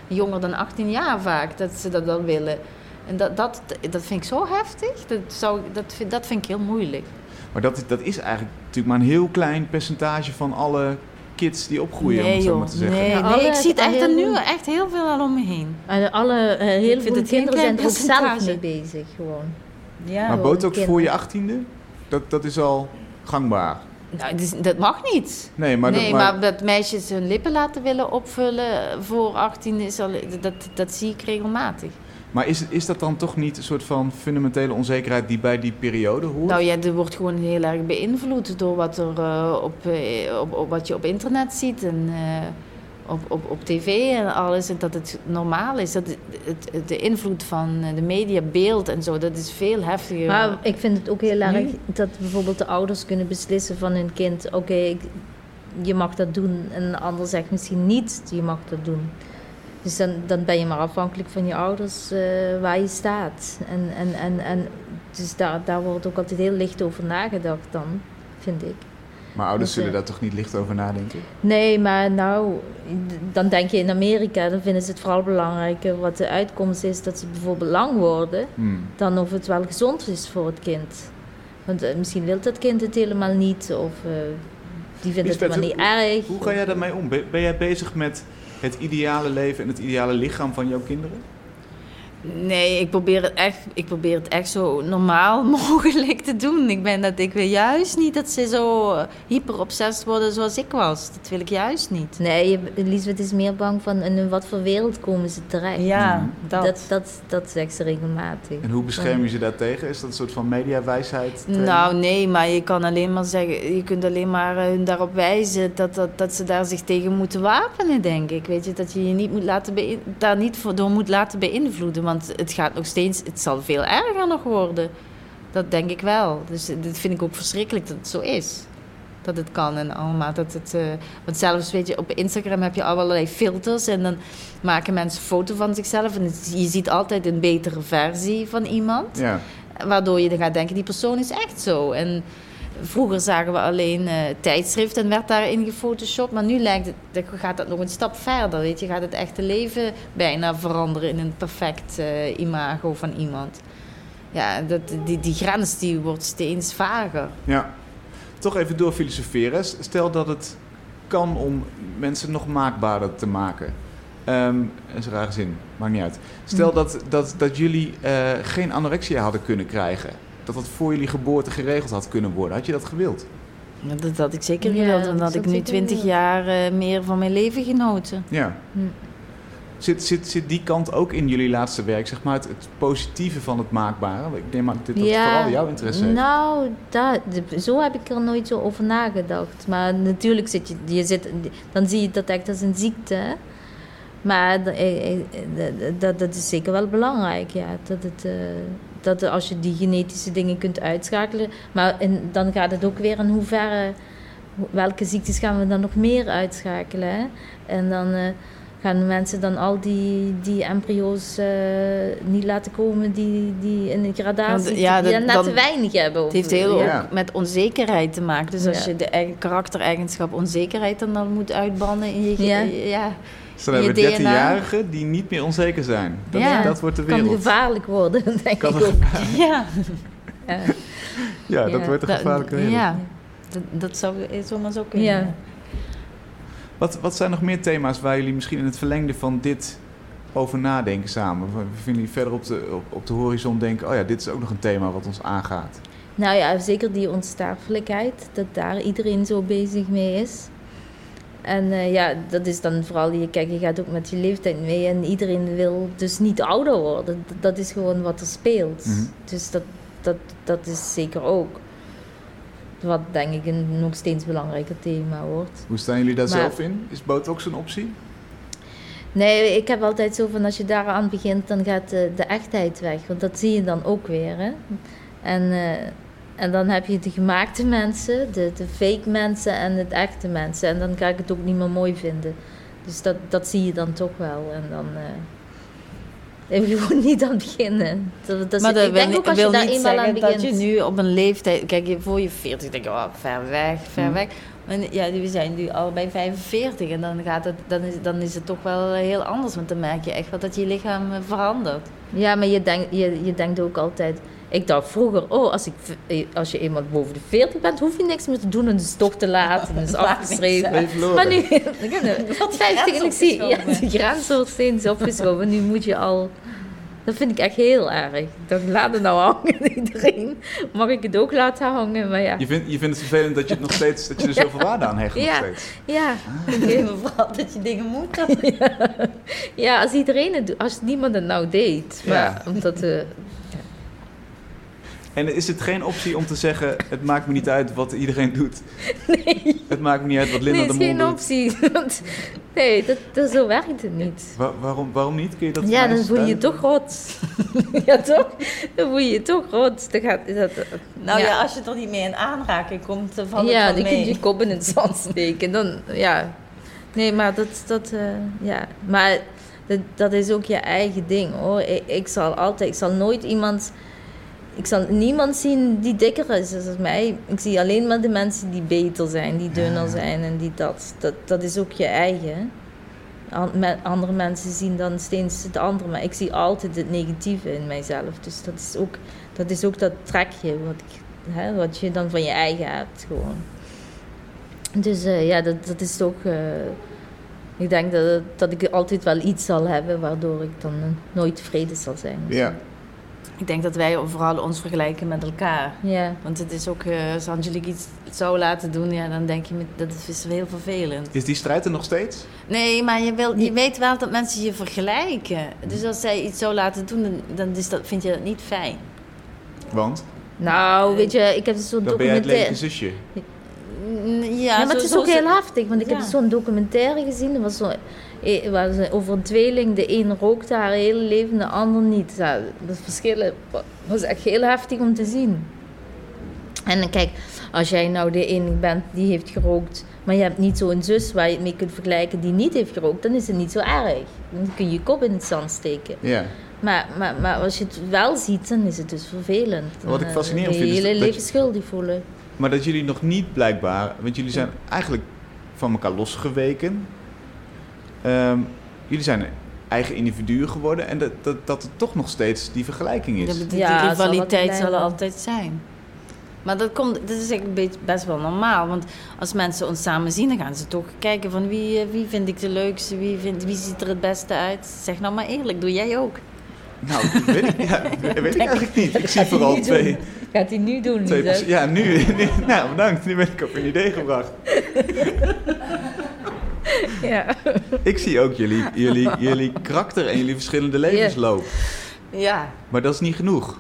jonger dan 18 jaar vaak, dat ze dat dan willen. En dat, dat, dat vind ik zo heftig. Dat, zou, dat, vind, dat vind ik heel moeilijk. Maar dat, is- dat is eigenlijk natuurlijk maar een heel klein percentage van alle kids die opgroeien, om het zo maar te zeggen. nee, Ja, nee, alle- ik zie het echt er heel- nu echt heel veel al om me heen. En alle, eh, heel veel kinderen zijn er ook zelf mee bezig gewoon. Ja, maar botox voor je achttiende, dat, dat is al gangbaar. nou, dat, is- dat mag niet. Nee, maar, nee, dat, maar... dat meisjes hun lippen laten willen opvullen voor 18 is al, dat, dat zie ik regelmatig. Maar is, is dat dan toch niet een soort van fundamentele onzekerheid die bij die periode hoort? Nou ja, er wordt gewoon heel erg beïnvloed door wat, er, eh, op, eh, op, op wat je op internet ziet. En, eh, op, op, op tv en alles. En dat het normaal is. Dat het, het- de invloed van de media, beeld en zo, dat is veel heftiger. Maar ik vind het ook heel erg dat bijvoorbeeld de ouders kunnen beslissen van hun kind: oké, je mag dat doen. En een ander zegt misschien niet: je mag dat doen. Dus dan, dan ben je maar afhankelijk van je ouders eh, waar je staat. En, en, en, en dus daar, daar wordt ook altijd heel licht over nagedacht dan, vind ik. Maar ouders Dus, zullen eh, daar toch niet licht over nadenken? Nee, maar nou, dan denk je in Amerika, dan vinden ze het vooral belangrijker wat de uitkomst is dat ze bijvoorbeeld lang worden, Hmm. dan of het wel gezond is voor het kind. Want eh, misschien wil dat kind het helemaal niet, of eh, die vindt het helemaal niet erg. Hoe ga jij daarmee om? Ben, ben jij bezig met het ideale leven en het ideale lichaam van jouw kinderen? Nee, ik probeer, het echt, ik probeer het echt zo normaal mogelijk te doen. Ik, ben dat, ik wil juist niet dat ze zo hyper obsessed worden zoals ik was. Dat wil ik juist niet. Nee, Lisbeth is meer bang van in wat voor wereld komen ze terecht. Ja, dat. Dat, dat, dat zegt ze regelmatig. En hoe bescherm je ze daartegen? Is dat een soort van mediawijsheid? Nou, nee, maar je kan alleen maar zeggen, je kunt alleen maar eh, hun daarop wijzen dat, dat, dat ze daar zich tegen moeten wapenen, denk ik. Weet je, dat je je niet moet laten daar niet voor, door moet laten beïnvloeden. Want het gaat nog steeds, het zal veel erger nog worden. Dat denk ik wel. Dus dit vind ik ook verschrikkelijk dat het zo is. Dat het kan en allemaal. Dat het, eh, want zelfs, weet je, op Instagram heb je allerlei filters. En dan maken mensen foto van zichzelf. En het- je ziet altijd een betere versie van iemand. Ja. Waardoor je dan gaat denken, die persoon is echt zo. En vroeger zagen we alleen eh tijdschrift en werd daarin gefotoshopt. Maar nu lijkt het, dan gaat dat nog een stap verder. Weet je, gaat het echte leven bijna veranderen in een perfect eh, imago van iemand. Ja, dat, die, die grens die wordt steeds vager. ja. Toch even door filosoferen. Stel dat het kan om mensen nog maakbaarder te maken. Ehm dat is een rare zin, maakt niet uit. Stel dat, dat, dat jullie eh, geen anorexia hadden kunnen krijgen. Dat dat voor jullie geboorte geregeld had kunnen worden. Had je dat gewild? Ja, Dat had ik zeker gewild. Dan dat had ik nu twintig jaar eh, meer van mijn leven genoten. Ja. Hm. Zit, zit, zit die kant ook in jullie laatste werk, zeg maar, het, het positieve van het maakbare? Ik neem aan dat dat vooral jouw interesse heeft. Nou, de- zo heb ik er nooit zo over nagedacht. Maar natuurlijk zit je, je zit, dan zie je dat echt als een ziekte. hè. Maar de- eh, eh, dat, dat is zeker wel belangrijk, ja. Dat, het, eh, dat als je die genetische dingen kunt uitschakelen. Maar in, dan gaat het ook weer in hoeverre, ho- welke ziektes gaan we dan nog meer uitschakelen. Hè? En dan eh, gaan mensen dan al die, die embryo's eh, niet laten komen die, die in een gradatie, ja, die dan net te weinig hebben. Het heeft heel Ja. ook met onzekerheid te maken. Dus als Ja. je de eigen karaktereigenschap onzekerheid dan, dan moet uitbannen in je... Ja. Stel hebben we je DNA. 13-jarigen die niet meer onzeker zijn. Dat, Ja. dat wordt de kan wereld. gevaarlijk worden, denk Kan ik ook. Ja, Ja. Ja, dat Ja. wordt een dat- gevaarlijke wereld. ja. Dat, dat zou zomaar zo kunnen. Ja. Wat, wat zijn nog meer thema's waar jullie misschien in het verlengde van dit over nadenken samen? We vinden jullie verder op de, op, op de horizon denken, oh ja, dit is ook nog een thema wat ons aangaat. Nou ja, zeker die onsterfelijkheid, dat daar iedereen zo bezig mee is. En eh, ja, dat is dan vooral, je, kijk, je gaat ook met je leeftijd mee en iedereen wil dus niet ouder worden. Dat, dat is gewoon wat er speelt. Mhm. Dus dat, dat, dat is zeker ook wat denk ik een nog steeds belangrijker thema wordt. Hoe staan jullie daar Maar- zelf in? Is botox een optie? Nee, ik heb altijd zo van als je daaraan begint, dan gaat de, de echtheid weg. Want dat zie je dan ook weer. Hè? En, eh, en dan heb je de gemaakte mensen, de, de fake mensen en het echte mensen. En dan ga ik het ook niet meer mooi vinden. Dus dat, dat zie je dan toch wel. En dan eh heb je gewoon niet aan het beginnen. Dat, dat Maar dat ik denk ook als je daar niet eenmaal aan zeggen begint. dat je nu op een leeftijd... Kijk, je voor je 40 denk je, oh, ver weg, ver Mhm. weg. Maar ja, we zijn nu allebei 45 en dan, gaat het, dan, is, dan is het toch wel heel anders. Want dan merk je echt wel dat je lichaam eh, verandert. Ja, maar je, denkt je, je denkt ook altijd. Ik dacht vroeger, oh, als, ik, v- als je eenmaal boven de 40 bent, hoef je niks meer te doen. En het is toch te laat en het is afgeschreven. Maar nu, 50 en ik zie, ja, de grens wordt steeds opgeschoven. Nu moet je al. Dat vind ik echt heel erg. Ik dacht, laat het nou hangen, iedereen. Mag ik het ook laten hangen? Maar ja, Je vindt, je vindt het vervelend dat je, het nog steeds, dat je er zoveel waarde aan hecht nog Ja. steeds. ja. Ik weet vooral dat je dingen moet doen. ja, als iedereen het doet, als niemand het nou deed. Maar Ja. omdat, eh, En is het geen optie om te zeggen: het maakt me niet uit wat iedereen doet? Nee. Het maakt me niet uit wat Linda Nee, de het is Mol geen doet. optie. Want- nee, dat, dat, zo werkt het niet. Wa- waarom, waarom niet? Kun je dat Ja, dan voel je je toch rot. ja, toch? Dan voel je je toch rot. Dan gaat, dat, Nou ja. als je er niet mee in aanraking komt, dan valt het ja, wel dan kun je kop in het zand steken. Dan, ja. Nee, maar dat, dat eh, ja. Maar dat, dat is ook je eigen ding hoor. Ik, ik zal altijd, ik zal nooit iemand, ik zal niemand zien die dikker is dan mij. Ik zie alleen maar de mensen die beter zijn, die dunner zijn en die dat. Dat, dat is ook je eigen. Andere mensen zien dan steeds het andere, maar ik zie altijd het negatieve in mijzelf. Dus dat is ook dat, is ook dat trekje wat, ik, hè, wat je dan van je eigen hebt gewoon. Dus eh, ja, dat, dat is toch. eh, ik denk dat, dat ik altijd wel iets zal hebben waardoor ik dan eh, nooit tevreden zal zijn. Ja. Ik denk dat wij vooral ons vergelijken met elkaar. Ja. Want het is ook, eh, als Angelique iets zou laten doen, ja, dan denk je, dat is heel vervelend. Is die strijd er nog steeds? Nee, maar je, wil, je weet wel dat mensen je vergelijken. Dus als zij iets zou laten doen, dan, dan is dat, vind je dat niet fijn. Want Nou, weet je, ik heb zo'n dan ben jij het documentaire. zusje. Ja, Ja, maar zo- het is zo ook ze- heel heftig, want ik heb zo'n documentaire gezien. Er was zo, eh, waar ze over een tweeling. De een rookte haar hele leven, de ander niet. Dat verschillen was echt heel heftig om te zien. En dan kijk, als jij nou de enige bent die heeft gerookt, maar je hebt niet zo'n zus waar je het mee kunt vergelijken die niet heeft gerookt, dan is het niet zo erg. Dan kun je je kop in het zand steken. Ja. Maar, maar, maar als je het wel ziet, dan is het dus vervelend. Wat ik eh, fascinerend je vind je hele leven schuldig voelen. Maar dat jullie nog niet blijkbaar, want jullie zijn eigenlijk van elkaar losgeweken. Ehm, jullie zijn eigen individuen geworden en dat, dat, dat er toch nog steeds die vergelijking is. Ja, die, Ja, zal rivaliteit zal er altijd zijn. Maar dat, komt, dat is eigenlijk een beetje best wel normaal. Want als mensen ons samen zien, dan gaan ze toch kijken van wie, eh, wie vind ik de leukste, wie, vind, wie ziet er het beste uit. Zeg nou maar eerlijk, doe jij ook? Nou, dat weet ik, ja, weet ik eigenlijk niet. Ik zie vooral twee, doen. Gaat hij nu doen, twee Ja, nu, nu. Nou, bedankt. Nu ben ik op een idee gebracht. Ja. Ik zie ook jullie, jullie, jullie karakter en jullie verschillende levensloop. Ja. Maar dat is niet genoeg.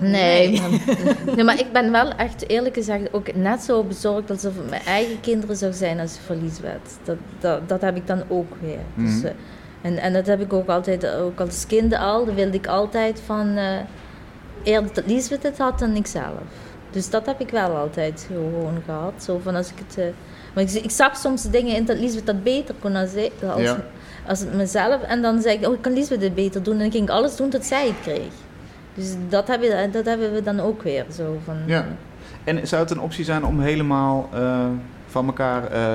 Nee, maar, nee, maar ik ben wel echt eerlijk gezegd ook net zo bezorgd alsof het mijn eigen kinderen zou zijn als ze verlies werd. Dat, dat, dat heb ik dan ook weer. Dus, Mhm. eh, en, en dat heb ik ook altijd, ook als kind al, dan wilde ik altijd van eh eerder dat Liesbeth het had dan ikzelf. Dus dat heb ik wel altijd gewoon gehad. Zo van als ik het. eh, maar ik, ik zag soms dingen in dat Liesbeth dat beter kon als, ik, als, Ja. als mezelf. En dan zei ik, oh, ik kan Liesbeth dit beter doen. En dan ging ik alles doen tot zij het kreeg. Dus dat hebben, we- dat hebben we dan ook weer zo van. Ja. En zou het een optie zijn om helemaal eh, van elkaar eh,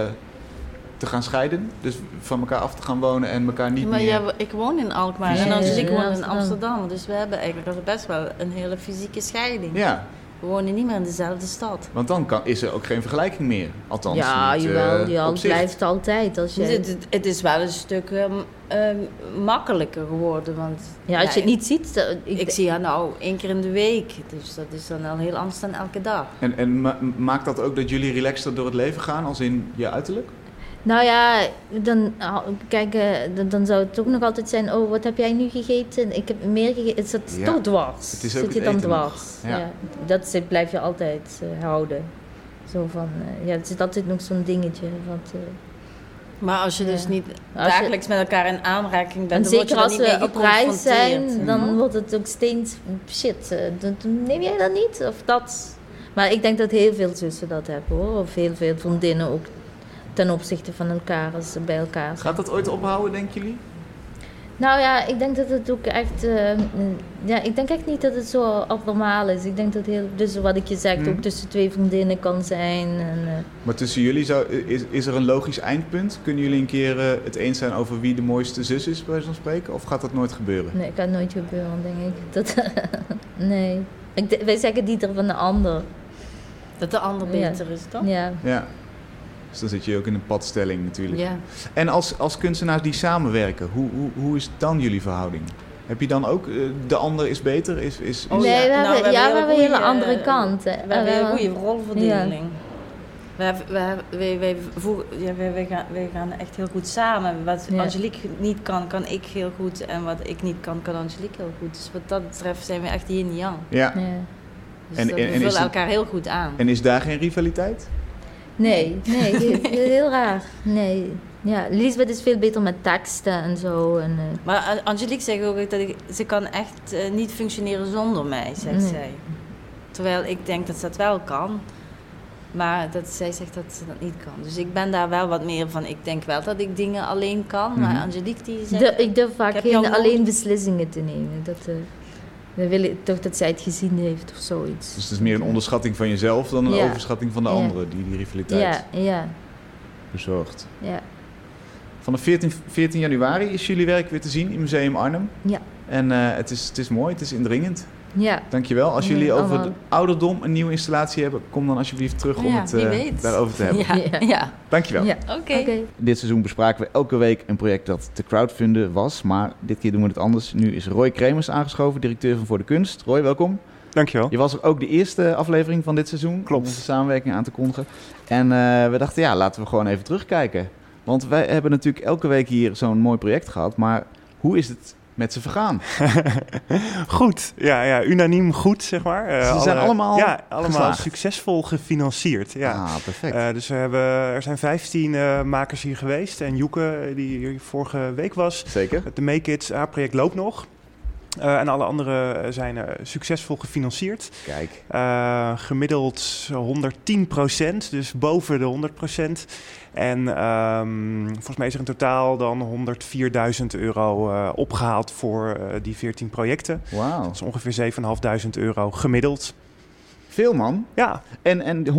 te gaan scheiden? Dus van elkaar af te gaan wonen en elkaar niet maar meer... ja, ik woon in Alkmaar en Angelique gezien. woont in Amsterdam. Dus we hebben eigenlijk best wel een hele fysieke scheiding. Ja, We wonen niet meer in dezelfde stad. want dan kan, is er ook geen vergelijking meer. Althans, ja, niet, eh, jawel, ja, op het zich. blijft altijd. Als je, Het, het- het is wel een stuk ehm, ehm, makkelijker geworden. Want ja, als je het niet ziet. Ik, ik, zie haar nou één keer in de week. Dus dat is dan al heel anders dan elke dag. En, en ma- maakt dat ook dat jullie relaxter door het leven gaan, als in je uiterlijk? Nou ja, dan, ah, kijk, eh, dan, dan zou het ook nog altijd zijn: oh, wat heb jij nu gegeten? Ik heb meer gegeten. Het is Ja. toch dwars. Het is ook Zit je dan dwars? Ja. Ja. Dat zit- blijf je altijd eh, houden. Zo van, eh, ja, het is altijd nog zo'n dingetje. Eh, Maar als je dus niet je- dagelijks met elkaar in aanraking bent, en dan word je zeker er als we op reis zijn, dan Mhm. wordt het ook steeds shit. dat- neem jij dat niet? Of dat? Maar ik denk dat heel veel zussen dat hebben hoor. Of heel veel vriendinnen ook ten opzichte van elkaar als ze bij elkaar zijn. Gaat dat ooit ophouden, denken jullie? Nou ja, ik denk dat het ook echt. eh, ja, ik denk echt niet dat het zo abnormaal is. Ik denk dat heel. Dus wat ik je zeg, Mhm. ook tussen twee vriendinnen kan zijn. En, eh, Maar tussen jullie, zou, is, is er een logisch eindpunt? Kunnen jullie een keer eh, het eens zijn over wie de mooiste zus is, bij van spreken? Of gaat dat nooit gebeuren? nee, kan nooit gebeuren, denk ik. Dat, nee. Ik, wij zeggen die er van de ander. Dat de ander Ja. beter is, toch? Ja. Ja. Dus dan zit je ook in een padstelling natuurlijk. Ja. En als, als kunstenaars die samenwerken, hoe, hoe, hoe is dan jullie verhouding? Heb je dan ook, eh, de ander is beter? Is, is, nee, ja. we Nou, hebben, we hebben ja, we hebben een hele andere kant. We hebben een goede rolverdeling. Wij, wij, voegen- ja, wij, wij, gaan, wij gaan echt heel goed samen. Wat Ja. Angelique niet kan, kan ik heel goed. En wat ik niet kan, kan Angelique heel goed. Dus wat dat betreft zijn we echt yin yang. Ja. Ja. Dus En- dat- en- we vullen het- elkaar heel goed aan. En is daar geen rivaliteit? Nee, nee, heel, heel raar. Nee. Ja, Lisbeth is veel beter met teksten en zo. En, eh, Maar Angelique zegt ook dat ik, ze kan echt eh, niet functioneren zonder mij, zegt Nee. zij. Terwijl ik denk dat ze dat wel kan. Maar dat zij zegt dat ze dat niet kan. Dus ik ben daar wel wat meer van. Ik denk wel dat ik dingen alleen kan. Maar Mhm. Angelique die zegt... de- ik durf vaak Ik geen alleen beslissingen te nemen. Dat, eh, we willen toch dat zij het gezien heeft of zoiets. Dus het is meer een onderschatting van jezelf dan een Ja. overschatting van de anderen die die rivaliteit Ja, ja, bezorgt. ja. Vanaf 14, 14 januari is jullie werk weer te zien in Museum Arnhem. Ja. En eh, het, is, het is mooi, het is indringend. Ja. Dankjewel. Als jullie over de ouderdom een nieuwe installatie hebben, kom dan alsjeblieft terug om Ja, het eh, daarover te hebben. Ja, Ja. ja. Dankjewel. ja. oké. Dit seizoen bespraken we elke week een project dat te crowdfunden was. Maar dit keer doen we het anders. Nu is Roy Kremers aangeschoven, directeur van Voor de Kunst. Roy, welkom. Dankjewel. Je was er ook de eerste aflevering van dit seizoen. Klopt. Om onze samenwerking aan te kondigen. En eh, we dachten, ja, laten we gewoon even terugkijken. Want wij hebben natuurlijk elke week hier zo'n mooi project gehad. Maar hoe is het met ze vergaan? Goed, ja, ja, unaniem goed, zeg maar. Eh, Ze zijn allemaal ja, allemaal geslaagd. succesvol gefinancierd. Ja. Ah, perfect. Eh, dus we hebben, er zijn 15 eh, makers hier geweest. En Joeke, eh, die hier vorige week was. Zeker. Het de Make It A-project loopt nog. Eh, en alle andere eh, zijn eh, succesvol gefinancierd. Kijk. Gemiddeld 110% dus boven de 100% En ehm, volgens mij is er in totaal dan 104.000 euro eh, opgehaald voor die 14 projecten. Wauw. Dat is ongeveer 7.500 euro gemiddeld. Veel man. Ja, En, en de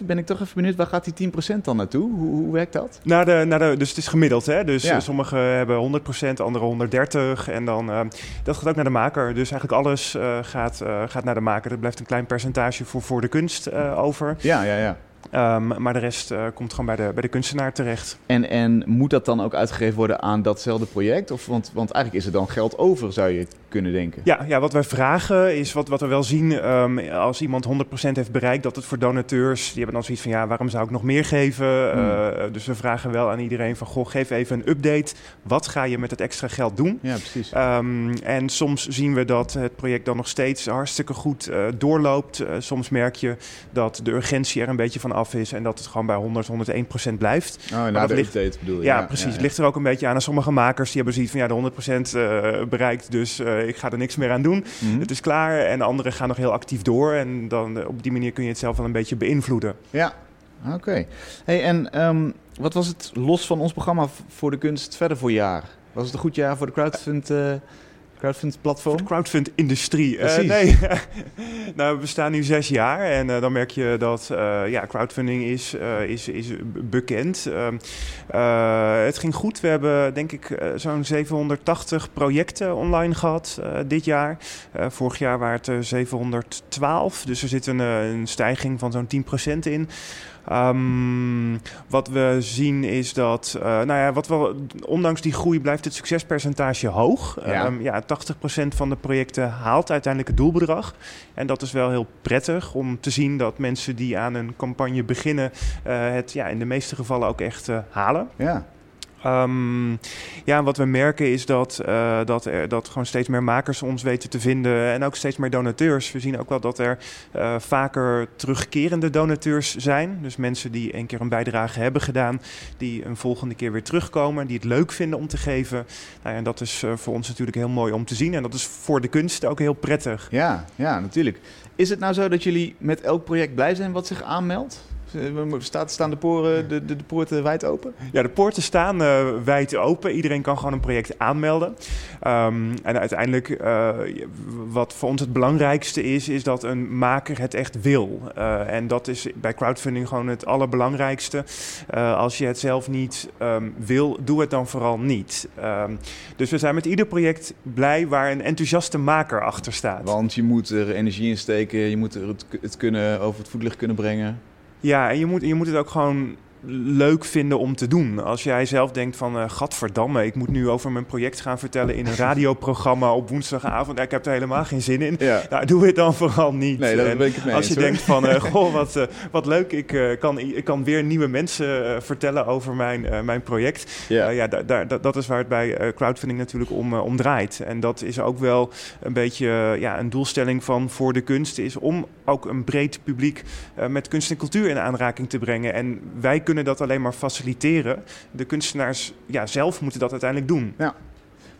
110% ben ik toch even benieuwd, waar gaat die 10% dan naartoe? Hoe, hoe werkt dat? naar de, naar de, dus het is gemiddeld. Hè? Dus Ja. eh, sommigen hebben 100% anderen 130. En dan, eh, dat gaat ook naar de maker. Dus eigenlijk alles eh, gaat, gaat naar de maker. Er blijft een klein percentage voor, voor de kunst over. Ja, ja, ja. Ehm, maar de rest eh, komt gewoon bij de, bij de kunstenaar terecht. En, en moet dat dan ook uitgegeven worden aan datzelfde project? Of, want, want eigenlijk is er dan geld over, zou je kunnen denken. Ja, ja, wat wij vragen is wat, wat we wel zien ehm, als iemand 100% heeft bereikt, dat het voor donateurs, die hebben dan zoiets van ja, waarom zou ik nog meer geven? Hmm. Eh, dus we vragen wel aan iedereen van goh, geef even een update. Wat ga je met het extra geld doen? Ja, precies. Ehm, en soms zien we dat het project dan nog steeds hartstikke goed eh, doorloopt. Soms merk je dat de urgentie er een beetje van af is en dat het gewoon bij 100, 101 procent blijft. oh, na dat de ligt- update bedoel je? Ja, precies. Ligt er ook een beetje aan. En sommige makers die hebben zoiets van ja, de 100% eh, bereikt, dus eh, ik ga er niks meer aan doen. Mhm. Het is klaar. En de anderen gaan nog heel actief door. En dan eh, op die manier kun je het zelf wel een beetje beïnvloeden. Ja, oké. Hey, en ehm, wat was het los van ons programma voor de kunst verder voor jaar? Was het een goed jaar voor de crowdfund, crowdfund platform? Crowdfund-industrie. Eh, nee, nou, we bestaan nu zes jaar. En eh, dan merk je dat eh, ja, crowdfunding is, is, is bekend. Ehm, eh, het ging goed. We hebben denk ik zo'n 780 projecten online gehad eh, dit jaar. Vorig jaar waren het er 712. Dus er zit een, een stijging van zo'n 10% in. Ehm, wat we zien is dat, eh, nou ja, wat wel, ondanks die groei blijft het succespercentage hoog. Ja. Ehm, ja, 80% van de projecten haalt uiteindelijk het doelbedrag. En dat is wel heel prettig om te zien dat mensen die aan een campagne beginnen, eh, het ja, in de meeste gevallen ook echt eh, halen. Ja, Ehm, ja, wat we merken is dat, eh, dat, er, dat gewoon steeds meer makers ons weten te vinden en ook steeds meer donateurs. We zien ook wel dat er eh, vaker terugkerende donateurs zijn. Dus mensen die een keer een bijdrage hebben gedaan, die een volgende keer weer terugkomen, die het leuk vinden om te geven. Nou en dat is eh, voor ons natuurlijk heel mooi om te zien en dat is voor de kunst ook heel prettig. ja, ja, natuurlijk. Is het nou zo dat jullie met elk project blij zijn wat zich aanmeldt? Eh, Staat, staan de, poren, de, de, de poorten wijd open? Ja, de poorten staan eh, wijd open. Iedereen kan gewoon een project aanmelden. Ehm, en uiteindelijk, eh, wat voor ons het belangrijkste is, is dat een maker het echt wil. Eh, en dat is bij crowdfunding gewoon het allerbelangrijkste. Eh, als je het zelf niet ehm, wil, doe het dan vooral niet. Ehm, dus we zijn met ieder project blij waar een enthousiaste maker achter staat. Want je moet er energie in steken, je moet er het, het kunnen over het voetlicht kunnen brengen. Ja, en je moet, je moet het ook gewoon leuk vinden om te doen. Als jij zelf denkt van, eh gadverdamme, ik moet nu over mijn project gaan vertellen in een radioprogramma op woensdagavond. Ik heb er helemaal geen zin in. Ja. Nou, doe het dan vooral niet. Nee, daar En ben ik het mee als je hoor. denkt van, eh, goh, wat, eh, wat leuk, ik, kan, ik kan weer nieuwe mensen vertellen over mijn, mijn project. Ja. Ja, daar, daar, dat- is waar het bij crowdfunding natuurlijk om, om draait. En dat is ook wel een beetje ja, een doelstelling van Voor de Kunst... is om ook een breed publiek met kunst en cultuur in aanraking te brengen. En wij kunnen dat alleen maar faciliteren. De kunstenaars ja, zelf moeten dat uiteindelijk doen.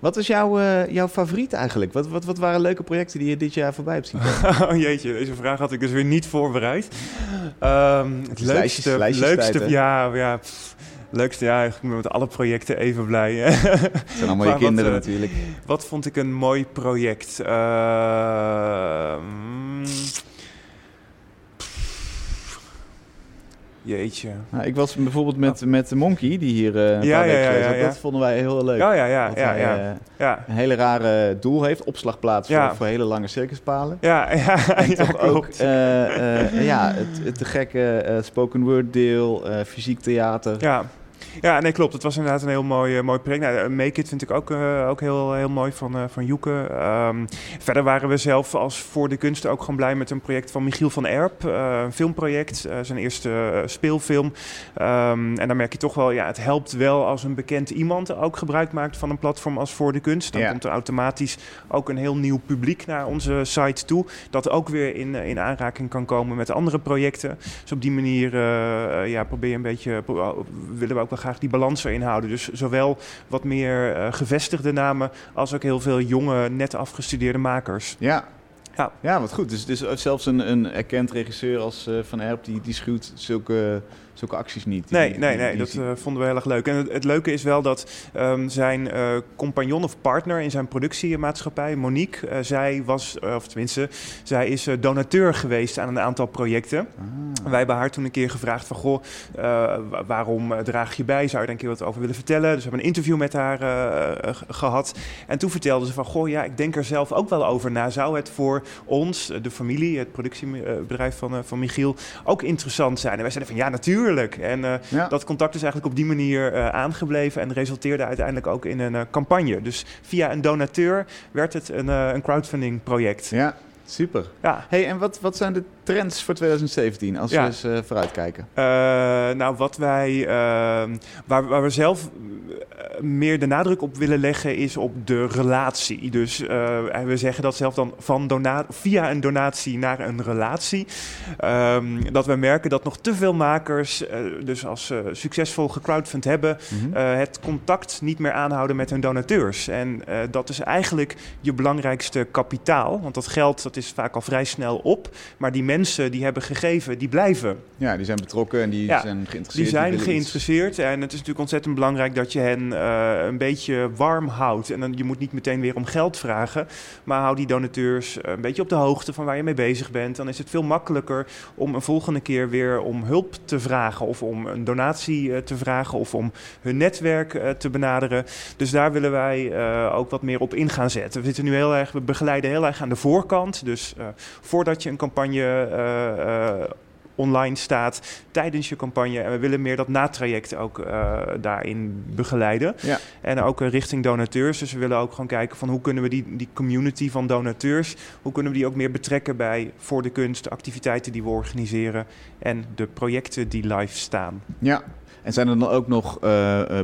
Wat is jouw, eh, jouw favoriet eigenlijk? Wat, wat, wat waren leuke projecten die je dit jaar voorbij hebt zien oh jeetje, deze vraag had ik dus weer niet voorbereid. Ehm, het leukste, lijstjes- leukste ja, ja, leukste, ja, ik ben met alle projecten even blij. Het zijn allemaal je Maar wat, kinderen eh, natuurlijk. Wat vond ik een mooi project? Eh, jeetje. Nou, ik was bijvoorbeeld met, met de Monkey, die hier eh, een paar Ja, ja, weken ja, ja. Dat vonden wij heel leuk. Ja, ja, ja, Dat hij, eh, ja. een hele rare doel heeft, opslagplaats voor, voor hele lange circuspalen. Ja, ja, En toch ook eh, ja, het, het te gekke spoken word deel, fysiek theater. Ja. Ja, nee, klopt. Het was inderdaad een heel mooi, eh, mooi project. Nou, eh, Make It vind ik ook, eh, ook heel, heel mooi van, eh, van Joeke. Ehm, verder waren we zelf als Voor de Kunst ook gewoon blij met een project van Michiel van Erp. een filmproject, zijn eerste speelfilm. Ehm, en dan merk je toch wel, ja, het helpt wel als een bekend iemand ook gebruik maakt van een platform als Voor de Kunst. Dan Ja. komt er automatisch ook een heel nieuw publiek naar onze site toe. Dat ook weer in, in aanraking kan komen met andere projecten. Dus op die manier ja, probeer je een beetje, pro- willen we ook wel graag die balans erin houden. Dus zowel wat meer eh, gevestigde namen als ook heel veel jonge, net afgestudeerde makers. Ja. Ja. ja, wat goed. Dus, dus zelfs een, een erkend regisseur als eh, Van Erp, die, die schuwt zulke, zulke acties niet. Die- Nee, die- nee, nee, dat eh, vonden we heel erg leuk. En het, het leuke is wel dat ehm, zijn eh, compagnon of partner in zijn productiemaatschappij, Monique, eh, zij was, of tenminste, zij is donateur geweest aan een aantal projecten. Ah. Wij hebben haar toen een keer gevraagd van, goh, wa- waarom draag je bij? Zou je daar een keer wat over willen vertellen? Dus we hebben een interview met haar eh, eh, gehad. En toen vertelde ze van, goh, ja, ik denk er zelf ook wel over na. Zou het voor ons, de familie, het productiebedrijf van, van Michiel, ook interessant zijn? En wij zeiden van, ja, natuurlijk. En eh, Ja. dat contact is eigenlijk op die manier eh, aangebleven en resulteerde uiteindelijk ook in een eh, campagne. Dus via een donateur werd het een, een crowdfunding project. ja, super. Ja. Hey, en wat, wat zijn de trends voor 2017 als Ja. we eens eh, vooruitkijken? Eh, nou, wat wij, ehm, waar, waar we zelf eh, meer de nadruk op willen leggen, is op de relatie. Dus we zeggen dat zelf dan van dona via een donatie naar een relatie. Ehm, dat we merken dat nog te veel makers, dus als ze succesvol gecrowdfund hebben, Mhm. het contact niet meer aanhouden met hun donateurs. En dat is eigenlijk je belangrijkste kapitaal. Want dat geld dat is vaak al vrij snel op. Maar die mensen die hebben gegeven, die blijven. Ja, die zijn betrokken en die Ja, zijn geïnteresseerd. Die zijn iets. geïnteresseerd en het is natuurlijk ontzettend belangrijk dat je hen eh, een beetje warm houdt. En dan, je moet niet meteen weer om geld vragen, maar hou die donateurs eh, een beetje op de hoogte van waar je mee bezig bent. Dan is het veel makkelijker om een volgende keer weer om hulp te vragen of om een donatie eh, te vragen of om hun netwerk te benaderen. Dus daar willen wij ook wat meer op in gaan zetten. We zitten nu heel erg, we begeleiden heel erg aan de voorkant. Dus eh, voordat je een campagne eh, eh, online staat tijdens je campagne. En we willen meer dat natraject ook daarin begeleiden. Ja. En ook richting donateurs. Dus we willen ook gewoon kijken van hoe kunnen we die, die community van donateurs, hoe kunnen we die ook meer betrekken bij voor de kunst, de activiteiten die we organiseren en de projecten die live staan. Ja. En zijn er dan ook nog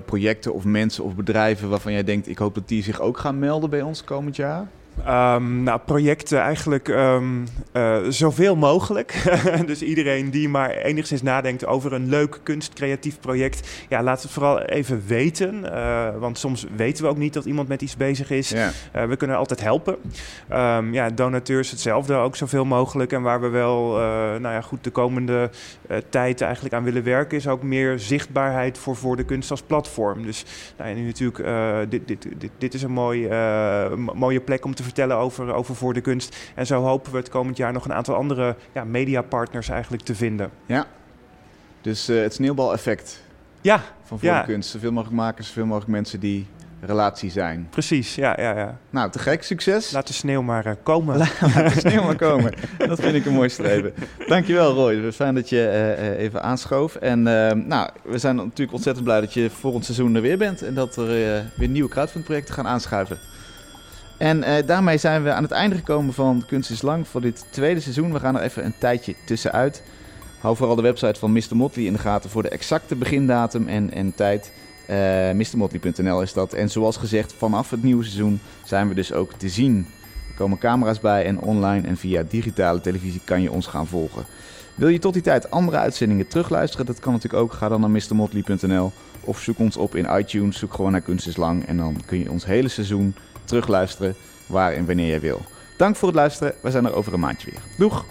projecten of mensen of bedrijven waarvan jij denkt, ik hoop dat die zich ook gaan melden bij ons komend jaar? Ehm, nou, projecten eigenlijk ehm, eh, zoveel mogelijk. dus iedereen die maar enigszins nadenkt over een leuk kunstcreatief project, ja, laat het vooral even weten. Eh, want soms weten we ook niet dat iemand met iets bezig is. Ja. Eh, we kunnen altijd helpen. Ehm, ja, donateurs hetzelfde, ook zoveel mogelijk. En waar we wel nou ja, goed de komende tijd eigenlijk aan willen werken, is ook meer zichtbaarheid voor, voor de kunst als platform. Dus nou, ja, nu natuurlijk, dit, dit, dit, dit is een mooi, mo- mooie plek om te vertellen over, over voor de kunst. En zo hopen we het komend jaar nog een aantal andere ja, mediapartners eigenlijk te vinden. Dus eh, het sneeuwbaleffect Ja, van voor Ja. de kunst. Zoveel mogelijk makers, zoveel mogelijk mensen die relatie zijn. Precies, ja, ja, ja. Nou, te gek, succes. Laat de sneeuw maar uh, komen. Laat de sneeuw maar komen. Dat vind ik een mooi streven. Dankjewel Roy, fijn dat je uh, even aanschoof. En uh, nou, we zijn natuurlijk ontzettend blij dat je volgend seizoen er weer bent. En dat er weer nieuwe crowdfundprojecten gaan aanschuiven. En daarmee zijn we aan het einde gekomen van Kunst is Lang voor dit tweede seizoen. We gaan er even een tijdje tussenuit. Hou vooral de website van Mr. Motley in de gaten voor de exacte begindatum en, en tijd. Uh, MrMotley.nl is dat. En zoals gezegd, vanaf het nieuwe seizoen zijn we dus ook te zien. Er komen camera's bij en online en via digitale televisie kan je ons gaan volgen. Wil je tot die tijd andere uitzendingen terugluisteren? Dat kan natuurlijk ook. Ga dan naar MrMotley.nl of zoek ons op in iTunes. Zoek gewoon naar Kunst is Lang en dan kun je ons hele seizoen terugluisteren waar en wanneer je wil. Dank voor het luisteren. We zijn er over een maandje weer. Doeg!